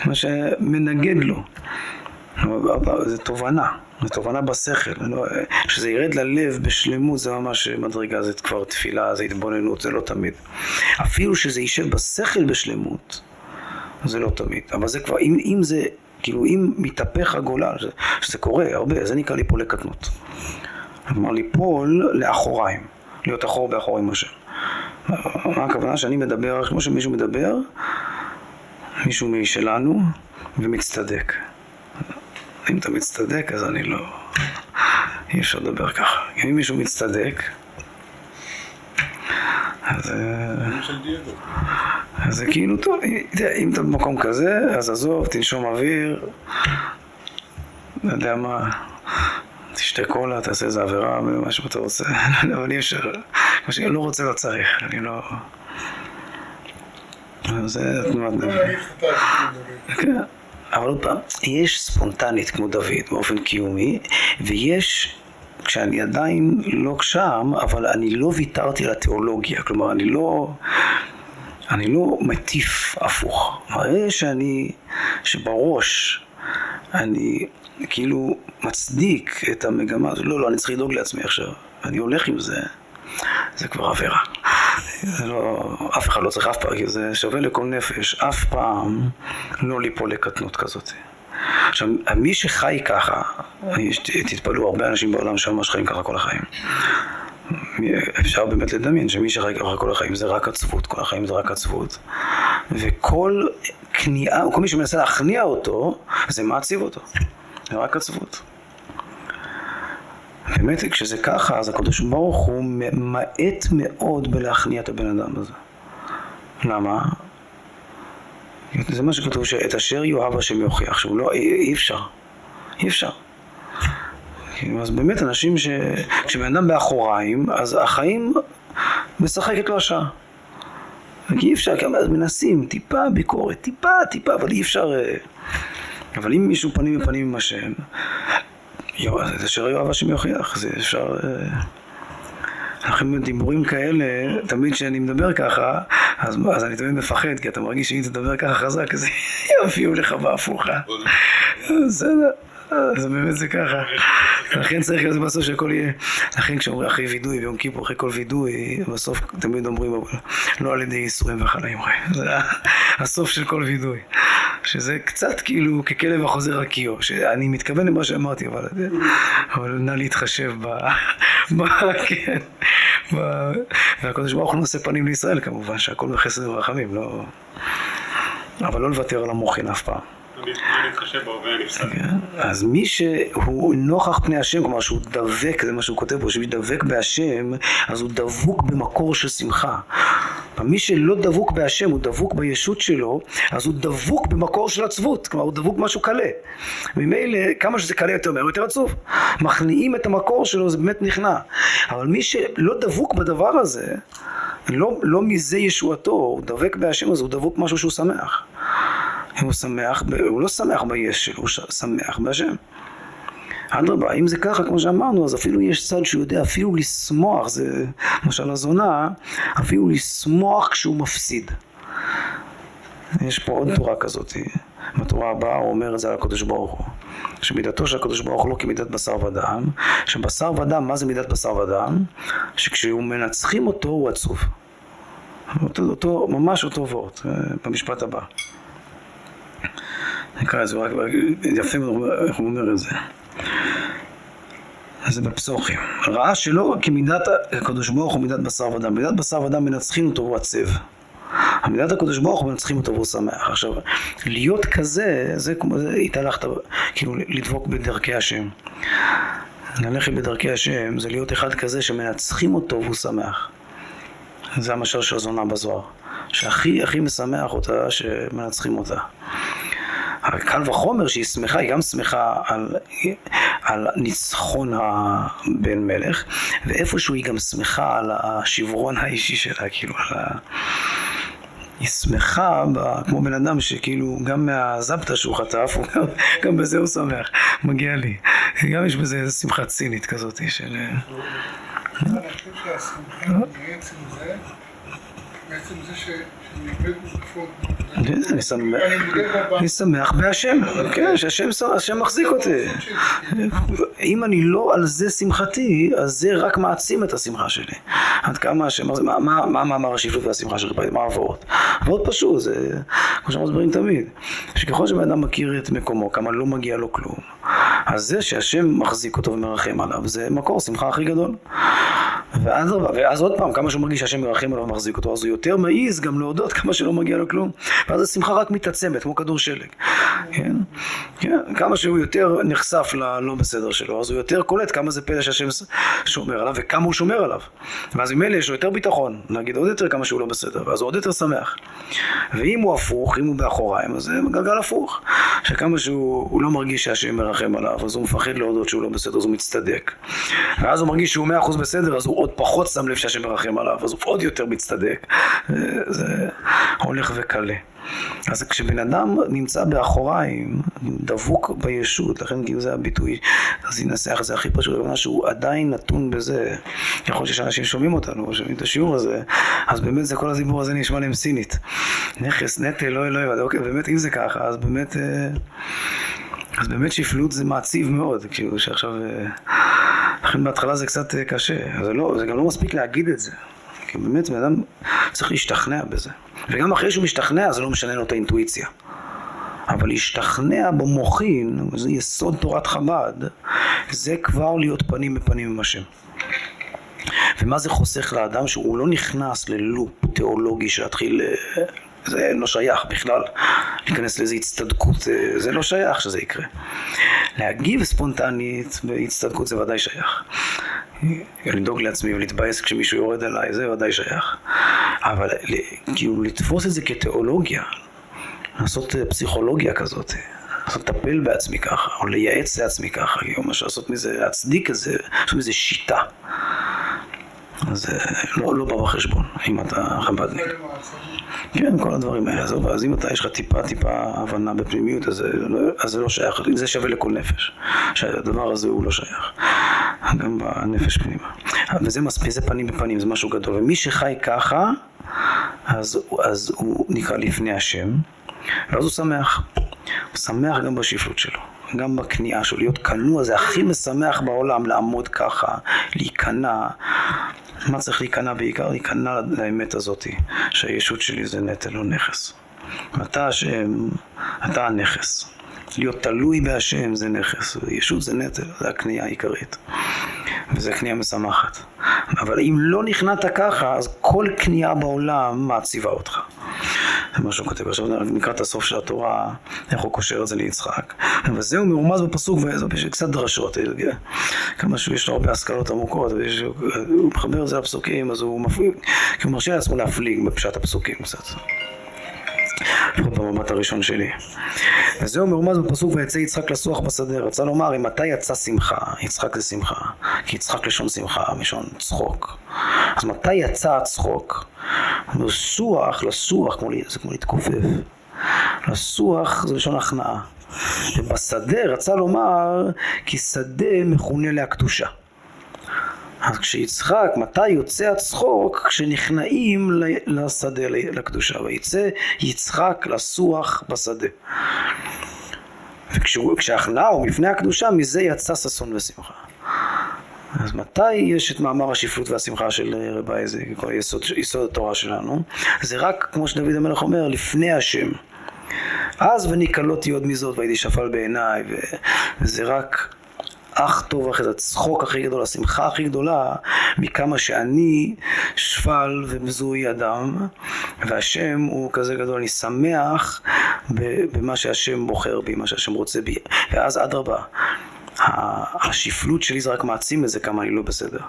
מה שמנגד לו. זו תובנה, זו תובנה בשכל, לא, שזה ירד ללב בשלמות זה ממש מדרגה, זה כבר תפילה, זה התבוננות, זה לא תמיד. אפילו שזה יישב בשכל בשלמות, זה לא תמיד. אבל זה כבר, אם, אם זה, כאילו, אם מתהפך הגולה, שזה, שזה קורה הרבה, זה נקרא ליפול לקטנות. כלומר, ליפול לאחוריים, להיות אחור באחור עם השם. מה הכוונה? שאני מדבר, כמו שמישהו מדבר, מישהו משלנו, ומצטדק. אם אתה מצטדק, אז אני לא... אי אפשר לדבר ככה. אם מישהו מצטדק, אז... אז זה כאילו טוב, אם אתה במקום כזה, אז עזוב, תנשום אוויר, לא יודע מה, תשתה קולה, תעשה איזה עבירה, מה שאתה רוצה, אבל אי אפשר, מה שאני לא רוצה לא צריך, אני לא... זה תנועת נביא. כן. אבל עוד פעם, יש ספונטנית כמו דוד באופן קיומי, ויש, כשאני עדיין לא שם, אבל אני לא ויתרתי על התיאולוגיה, כלומר אני לא, אני לא מטיף הפוך. מראה שאני, שבראש אני כאילו מצדיק את המגמה לא, לא, אני צריך לדאוג לעצמי עכשיו, אני הולך עם זה, זה כבר עבירה. לא, אף אחד לא צריך אף פעם, כי זה שווה לכל נפש, אף פעם לא ליפול לקטנות כזאת. עכשיו, מי שחי ככה, תתפלאו, הרבה אנשים בעולם שממש חיים ככה כל החיים. אפשר באמת לדמיין שמי שחי ככה כל החיים זה רק עצבות, כל החיים זה רק עצבות. וכל כניעה, כל מי שמנסה להכניע אותו, זה מעציב אותו. זה רק עצבות. באמת, כשזה ככה, אז הקדוש ברוך הוא ממעט מאוד בלהכניע את הבן אדם הזה. למה? זה מה שכתוב, שאת אשר יאהב השם יוכיח, שהוא לא, אי אפשר, אי אפשר. אז באמת אנשים ש... כשבן אדם באחוריים, אז החיים משחקת לו השעה. כי אי אפשר, כמה מנסים, טיפה ביקורת, טיפה, טיפה, אבל אי אפשר... אה, אבל אם מישהו פנים בפנים עם השם, זה אשר יאהב השם יוכיח, זה אפשר... לכן דיבורים כאלה, תמיד כשאני מדבר ככה, אז, אז אני תמיד מפחד, כי אתה מרגיש שאם תדבר ככה חזק, אז יביאו לך בהפוכה. בסדר. אז באמת זה ככה. לכן צריך להיות בסוף שהכל יהיה, לכן כשאומרים אחרי וידוי ביום כיפור, אחרי כל וידוי, בסוף תמיד אומרים, לא על ידי ייסורים וחלאים, זה הסוף של כל וידוי. שזה קצת כאילו ככלב החוזר רקיעו, שאני מתכוון למה שאמרתי, אבל, אבל נא להתחשב ב... ב... כן, ב... והקדוש ברוך הוא נושא פנים לישראל כמובן, שהכל בחסד ורחמים, לא... אבל לא לוותר על המוחין אף פעם. אז מי שהוא נוכח פני השם, כלומר שהוא דבק, זה מה שהוא כותב פה, שהוא דבק בהשם, אז הוא דבוק במקור של שמחה. מי שלא דבוק בהשם, הוא דבוק בישות שלו, אז הוא דבוק במקור של עצבות, כלומר הוא דבוק במשהו קלה. ממילא, כמה שזה קלה יותר מהר, יותר עצוב. מכניעים את המקור שלו, זה באמת נכנע. אבל מי שלא דבוק בדבר הזה, לא, לא מזה ישועתו, הוא דבק בהשם, אז הוא דבוק משהו שהוא שמח. אם הוא שמח, הוא לא שמח ביש הוא שמח בהשם. אדרבה, אם זה ככה, כמו שאמרנו, אז אפילו יש צד שהוא יודע אפילו לשמוח, זה למשל הזונה, אפילו לשמוח כשהוא מפסיד. יש פה עוד תורה כזאת, בתורה הבאה הוא אומר את זה על הקדוש ברוך הוא. שמידתו של הקדוש ברוך הוא לא כמידת בשר ודם, שבשר ודם, מה זה מידת בשר ודם? שכשהוא מנצחים אותו הוא עצוב. אותו, אותו, ממש אותו וורט, אה, במשפט הבא. נקרא את זה, רק יפה איך הוא אומר את זה. זה בפסוחים. ראה שלא כמידת הקדוש ברוך הוא מידת בשר ודם. מידת בשר ודם מנצחים אותו והוא עצב. מידת הקדוש ברוך הוא מנצחים אותו והוא שמח. עכשיו, להיות כזה, זה כמו, זה התהלכת, כאילו לדבוק בדרכי השם. ללכת בדרכי השם זה להיות אחד כזה שמנצחים אותו והוא שמח. זה המשל של הזונה בזוהר. שהכי הכי משמח אותה שמנצחים אותה. אבל קל וחומר שהיא שמחה, היא גם שמחה על, על ניצחון הבן מלך, ואיפשהו היא גם שמחה על השברון האישי שלה, כאילו על ה... היא שמחה ב, כמו בן אדם שכאילו גם מהזבתא שהוא חטף, הוא גם, גם בזה הוא שמח, מגיע לי. גם יש בזה איזו שמחה צינית כזאת של... אני חושב שהשמחה בעצם זה בעצם זה אני שמח- בהשם, כן, שהשם השם מחזיק אותי. אם אני לא על זה שמחתי, אז זה רק מעצים את השמחה שלי. עד כמה השם, מה- מה מאמר השפלות והשמחה של רבי, מה העברות? עברות פשוט, זה כמו שאנחנו מסבירים תמיד, שככל שבן אדם מכיר את מקומו, כמה לא מגיע לו כלום, אז זה שהשם מחזיק אותו ומרחם עליו, זה מקור השמחה הכי גדול. ואז, ואז עוד פעם, כמה שהוא מרגיש שהשם מרחם עליו ומחזיק אותו, אז הוא יותר מעז גם להודות כמה שלא מגיע לו כלום. ואז השמחה רק מתעצמת, כמו כדור שלג. כן? כן? כמה שהוא יותר נחשף ללא בסדר שלו, אז הוא יותר קולט כמה זה פלא שהשם שומר עליו, וכמה הוא שומר עליו. ואז ממילא יש לו יותר ביטחון, להגיד עוד יותר כמה שהוא לא בסדר, ואז הוא עוד יותר שמח. ואם הוא הפוך, אם הוא באחוריים, אז זה גלגל הפוך. שכמה שהוא הוא לא מרגיש שהשם מרחם עליו, אז הוא מפחד להודות שהוא לא בסדר, אז הוא מצטדק. ואז הוא מרגיש שהוא מאה אחוז בסדר, אז הוא עוד פחות שם לב שהשם מרחם עליו, אז הוא עוד יותר מצטדק. זה, הולך וקלה. אז כשבן אדם נמצא באחוריים, דבוק בישות, לכן כאילו זה הביטוי, אז ננסח את זה הכי פשוט, הכוונה שהוא עדיין נתון בזה. יכול להיות שיש אנשים ששומעים אותנו, שומעים את השיעור הזה, אז באמת זה כל הדיבור הזה נשמע להם סינית. נכס, נטל, לא אלוהים, אוקיי, באמת אם זה ככה, אז באמת... אה, אז באמת שפלות זה מעציב מאוד, כאילו שעכשיו... אה, לכן בהתחלה זה קצת אה, קשה, זה, לא, זה גם לא מספיק להגיד את זה. כי באמת בן אדם צריך להשתכנע בזה. וגם אחרי שהוא משתכנע זה לא משנה לו את האינטואיציה. אבל להשתכנע במוחין, זה יסוד תורת חב"ד, זה כבר להיות פנים בפנים עם השם. ומה זה חוסך לאדם שהוא לא נכנס ללופ תיאולוגי שלהתחיל, אה, זה לא שייך בכלל, להיכנס לאיזו הצטדקות, אה, זה לא שייך שזה יקרה. להגיב ספונטנית בהצטדקות זה ודאי שייך. לדאוג לעצמי ולהתבאס כשמישהו יורד עליי, זה ודאי שייך. אבל כאילו לתפוס את זה כתיאולוגיה, לעשות אה, פסיכולוגיה כזאת, לעשות לטפל בעצמי ככה, או לייעץ לעצמי ככה, כאילו ממש לעשות מזה, להצדיק את זה, לעשות מזה שיטה. אז זה לא, לא בא בחשבון, אם אתה חב"דניק. כן, כל הדברים האלה. עזוב, אז אם אתה, יש לך טיפה טיפה הבנה בפנימיות, אז לא, אז זה לא שייך, זה שווה לכל נפש. שהדבר הזה הוא לא שייך. גם בנפש פנימה. וזה מספיק, זה פנים בפנים, זה משהו גדול. ומי שחי ככה, אז, אז הוא נקרא לפני השם, ואז הוא שמח. הוא שמח גם בשפלות שלו. גם בכניעה שלו, להיות כנוע זה הכי משמח בעולם, לעמוד ככה, להיכנע. מה צריך להיכנע בעיקר? להיכנע לאמת הזאת, שהישות שלי זה נטל, לא נכס. אתה השם, אתה הנכס. להיות תלוי בהשם זה נכס, ישות זה נטל, זה הכניעה העיקרית. וזה כניעה משמחת. אבל אם לא נכנעת ככה, אז כל כניעה בעולם מעציבה אותך. זה מה שהוא כותב. עכשיו נקרא את הסוף של התורה, איך הוא קושר את זה ליצחק. וזהו מרומז בפסוק, וזה קצת דרשות. כמה שהוא יש לו הרבה השכלות עמוקות, והוא מחבר את זה לפסוקים, אז הוא מפליג, כי הוא מרשה לעצמו להפליג בפשט הפסוקים קצת. לפחות במבט הראשון שלי. וזהו מרומז בפסוק ויצא יצחק לסוח בשדה. רצה לומר, אם מתי יצא שמחה? יצחק זה שמחה. כי יצחק לשון שמחה, מלשון צחוק. אז מתי יצא הצחוק? לסוח, לסוח, כמו, זה כמו להתכופף. לסוח זה לשון הכנעה. ובשדה רצה לומר, כי שדה מכונה להקדושה. אז כשיצחק, מתי יוצא הצחוק? כשנכנעים לשדה, לקדושה. ויצא יצחק לסוח בשדה. וכשהכנעה הוא מפני הקדושה, מזה יצא ששון ושמחה. אז מתי יש את מאמר השפלות והשמחה של רבי אייזיק, כל יסוד, יסוד התורה שלנו? זה רק, כמו שדוד המלך אומר, לפני השם. אז וניקלותי עוד מזאת והייתי שפל בעיניי, וזה רק אך טוב אחרי זה, הצחוק הכי גדול, השמחה הכי גדולה, מכמה שאני שפל ומזוהי אדם, והשם הוא כזה גדול, אני שמח במה שהשם בוחר בי, מה שהשם רוצה בי, ואז אדרבה, השפלות שלי זה רק מעצים את זה כמה אני לא בסדר.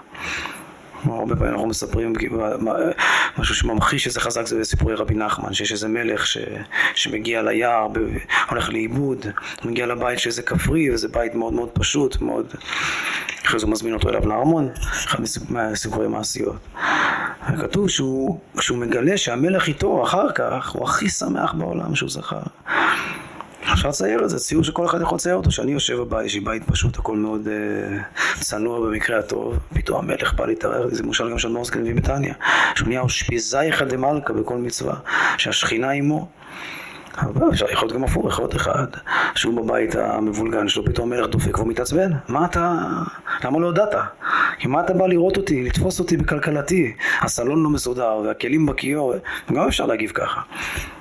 הרבה פעמים אנחנו מספרים משהו שממחיש איזה חזק זה בסיפורי רבי נחמן, שיש איזה מלך ש, שמגיע ליער, הולך לאיבוד, מגיע לבית של איזה כפרי, וזה בית מאוד מאוד פשוט, מאוד... אחרי זה הוא מזמין אותו אליו לארמון, אחד מסיפורי מעשיות. וכתוב שהוא, שהוא מגלה שהמלך איתו אחר כך, הוא הכי שמח בעולם שהוא זכר. אפשר לצייר את זה, ציור שכל אחד יכול לצייר אותו, שאני יושב בבית, יש לי בית פשוט, הכל מאוד אה, צנוע במקרה הטוב, פתאום המלך בא להתארח, זה מושל גם של מורסקן מביא בתניא, שהוא נהיה אושפיזייכא דמלכא בכל מצווה, שהשכינה עמו. אבל אפשר יכול להיות גם הפוך, יכול להיות אחד, שהוא בבית המבולגן שלו, פתאום המלך דופק והוא מתעצבן. מה אתה... למה לא הודעת? כי מה אתה בא לראות אותי, לתפוס אותי בכלכלתי? הסלון לא מסודר והכלים בכיור, גם אפשר להגיב ככה.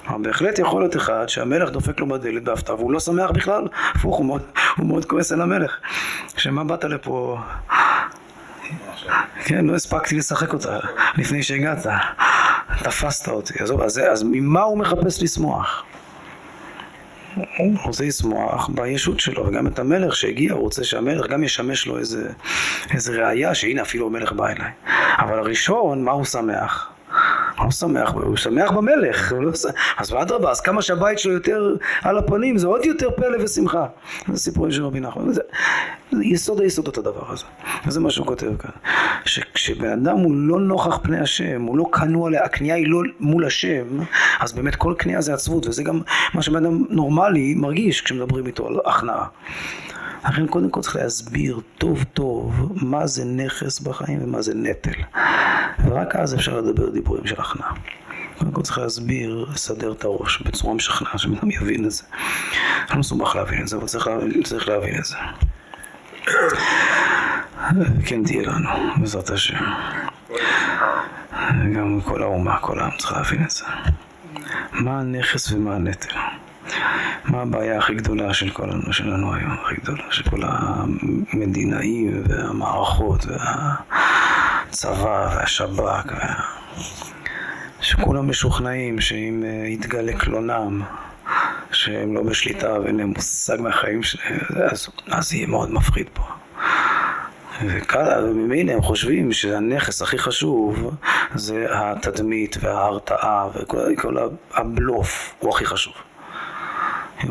אבל בהחלט יכול להיות אחד שהמלך דופק לו בדלת בהפתעה והוא לא שמח בכלל, הפוך, הוא מאוד, הוא מאוד כועס על המלך. שמה באת לפה? כן, לא הספקתי לשחק אותה לפני שהגעת. תפסת אותי. עזוב, אז, אז ממה הוא מחפש לשמוח? הוא רוצה לשמוח בישות שלו, וגם את המלך שהגיע, הוא רוצה שהמלך גם ישמש לו איזה, איזה ראייה שהנה אפילו המלך בא אליי. אבל הראשון, מה הוא שמח? הוא שמח, הוא שמח במלך, לא אז אדרבה, אז כמה שהבית שלו יותר על הפנים, זה עוד יותר פלא ושמחה. זה סיפורים של רבי נחמן, זה, זה יסוד היסודות הדבר הזה. וזה מה שהוא כותב כאן. שכשבן אדם הוא לא נוכח פני השם, הוא לא כנוע, הקנייה היא לא מול השם, אז באמת כל קנייה זה עצבות, וזה גם מה שבן אדם נורמלי מרגיש כשמדברים איתו על הכנעה. לכן קודם כל צריך להסביר טוב טוב מה זה נכס בחיים ומה זה נטל. ורק אז אפשר לדבר דיבורים של הכנעה. קודם כל צריך להסביר, לסדר את הראש בצורה משכנעה, שבן אדם יבין את זה. לא מסובך להבין את זה, אבל צריך, צריך להבין את זה. כן תהיה לנו, בעזרת השם. גם כל האומה, כל העם צריך להבין את זה. מה הנכס ומה הנטל. מה הבעיה הכי גדולה של כל שלנו היום, הכי גדולה, של כל המדינאים והמערכות והצבא והשב"כ, וה... שכולם משוכנעים שאם אה, יתגלה קלונם, שהם לא בשליטה ואין להם מושג מהחיים שלהם, אז, אז יהיה מאוד מפחיד פה. וממילא הם חושבים שהנכס הכי חשוב זה התדמית וההרתעה וכל הבלוף הוא הכי חשוב.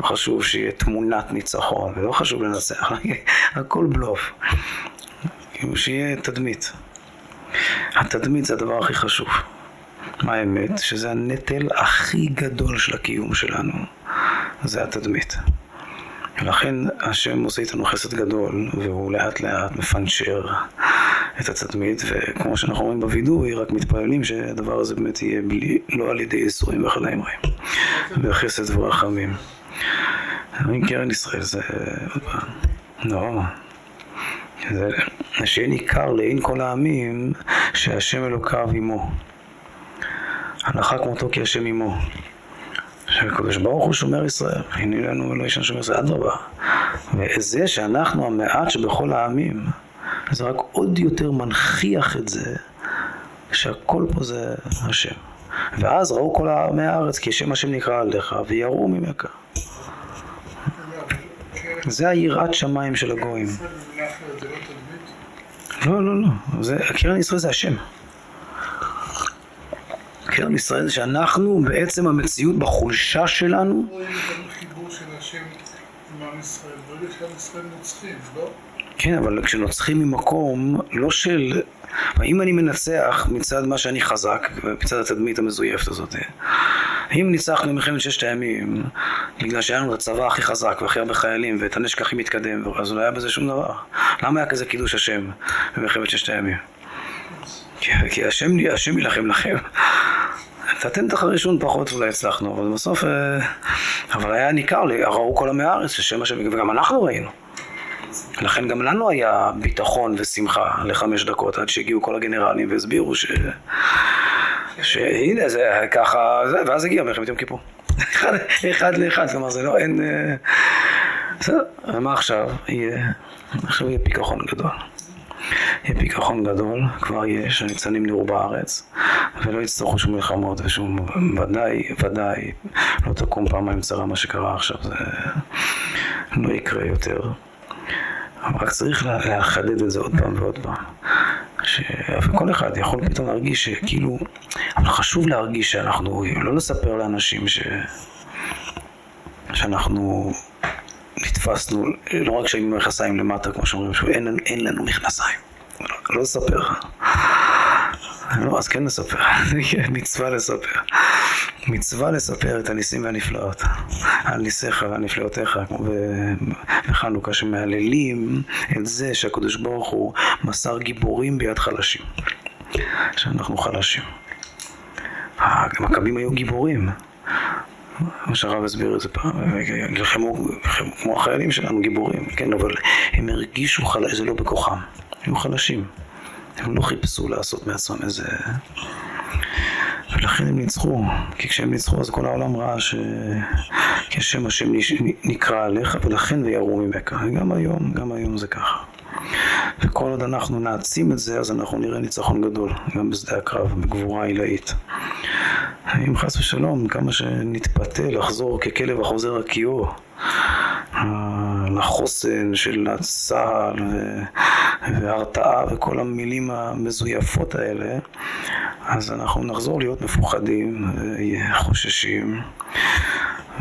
חשוב שיהיה תמונת ניצחון, ולא חשוב לנצח, הכל בלוף. כאילו שיהיה תדמית. התדמית זה הדבר הכי חשוב. מה האמת? שזה הנטל הכי גדול של הקיום שלנו, זה התדמית. ולכן השם עושה איתנו חסד גדול, והוא לאט לאט מפנצ'ר את התדמית, וכמו שאנחנו אומרים בווידוי, רק מתפללים שהדבר הזה באמת יהיה בלי, לא על ידי ייסורים וחלאים רעים, בחסד ורחמים. אומרים קרן ישראל זה עוד פעם, לא. זה שיהיה ניכר לעין כל העמים שהשם אלוקיו עמו. הלכה כמותו כי השם עמו. שהקדוש ברוך הוא שומר ישראל, הנה לנו אלוהי שם שומר ישראל, אדרבה. וזה שאנחנו המעט שבכל העמים, זה רק עוד יותר מנכיח את זה שהכל פה זה השם. ואז ראו כל עמי הארץ כי שם השם נקרא עליך ויראו ממך. זה היראת שמיים של הגויים. לא, לא, לא. זה, קרן ישראל זה השם. קרן ישראל זה שאנחנו בעצם המציאות בחולשה שלנו. כן, אבל כשנוצחים ממקום לא של אם אני מנצח מצד מה שאני חזק, מצד התדמית המזויפת הזאת, אם ניצחנו במלחמת ששת הימים, בגלל שהיה לנו את הצבא הכי חזק והכי הרבה חיילים ואת הנשק הכי מתקדם, אז לא היה בזה שום דבר. למה היה כזה קידוש השם במלחמת ששת הימים? כי, כי השם, השם יילחם לכם. את הטנטח הראשון פחות אולי הצלחנו, אבל בסוף... אה, אבל היה ניכר, ראו כל עמי הארץ, ששם השם, וגם אנחנו ראינו. לכן גם לנו היה ביטחון ושמחה לחמש דקות עד שהגיעו כל הגנרלים והסבירו ש... שהנה זה ככה, זה, ואז הגיע מלחמת יום כיפור. אחד, אחד לאחד, כלומר זה לא, אין... אה, בסדר, ומה עכשיו? יהיה, עכשיו יהיה פיכחון גדול. יהיה פיכחון גדול, כבר יש, הניצנים נראו בארץ, ולא יצטרכו שום מלחמות ושום, ודאי, ודאי, לא תקום פעמיים צרה מה שקרה עכשיו, זה לא יקרה יותר. רק צריך לחדד את זה עוד פעם ועוד פעם. שכל אחד יכול פתאום להרגיש שכאילו, אבל חשוב להרגיש שאנחנו, לא לספר לאנשים ש... שאנחנו נתפסנו, לא רק שהיינו מכנסיים למטה, כמו שאומרים, שאין אין לנו מכנסיים. לא, לא לספר. לא, אז כן נספר, מצווה לספר. מצווה לספר את הניסים והנפלאות, על ניסיך והנפלאותיך, בחנוכה, שמהללים את זה שהקדוש ברוך הוא מסר גיבורים ביד חלשים, שאנחנו חלשים. המכבים היו גיבורים. מה שהרב הסביר את זה פעם, נלחמו כמו החיילים שלנו, גיבורים, כן, אבל הם הרגישו חלשים, זה לא בכוחם, היו חלשים. הם לא חיפשו לעשות מעצמם איזה... ולכן הם ניצחו, כי כשהם ניצחו אז כל העולם ראה ש... כשם השם נקרא עליך ולכן ויראו ממך. גם היום, גם היום זה ככה. וכל עוד אנחנו נעצים את זה, אז אנחנו נראה ניצחון גדול, גם בשדה הקרב, בגבורה עילאית. אם חס ושלום, כמה שנתפתה לחזור ככלב החוזר הקיאו, לחוסן של צה"ל והרתעה וכל המילים המזויפות האלה, אז אנחנו נחזור להיות מפוחדים וחוששים.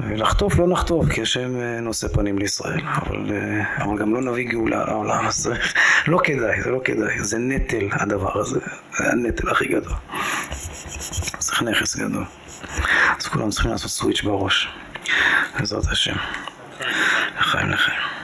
ולחטוף לא נחטוף, כי השם נושא פנים לישראל, אבל, אבל גם לא נביא גאולה לעולם, אז לא כדאי, זה לא כדאי, זה נטל הדבר הזה, זה הנטל הכי גדול. צריך נכס גדול. אז כולם צריכים לעשות סוויץ' בראש, בעזרת השם. לחיים לחיים.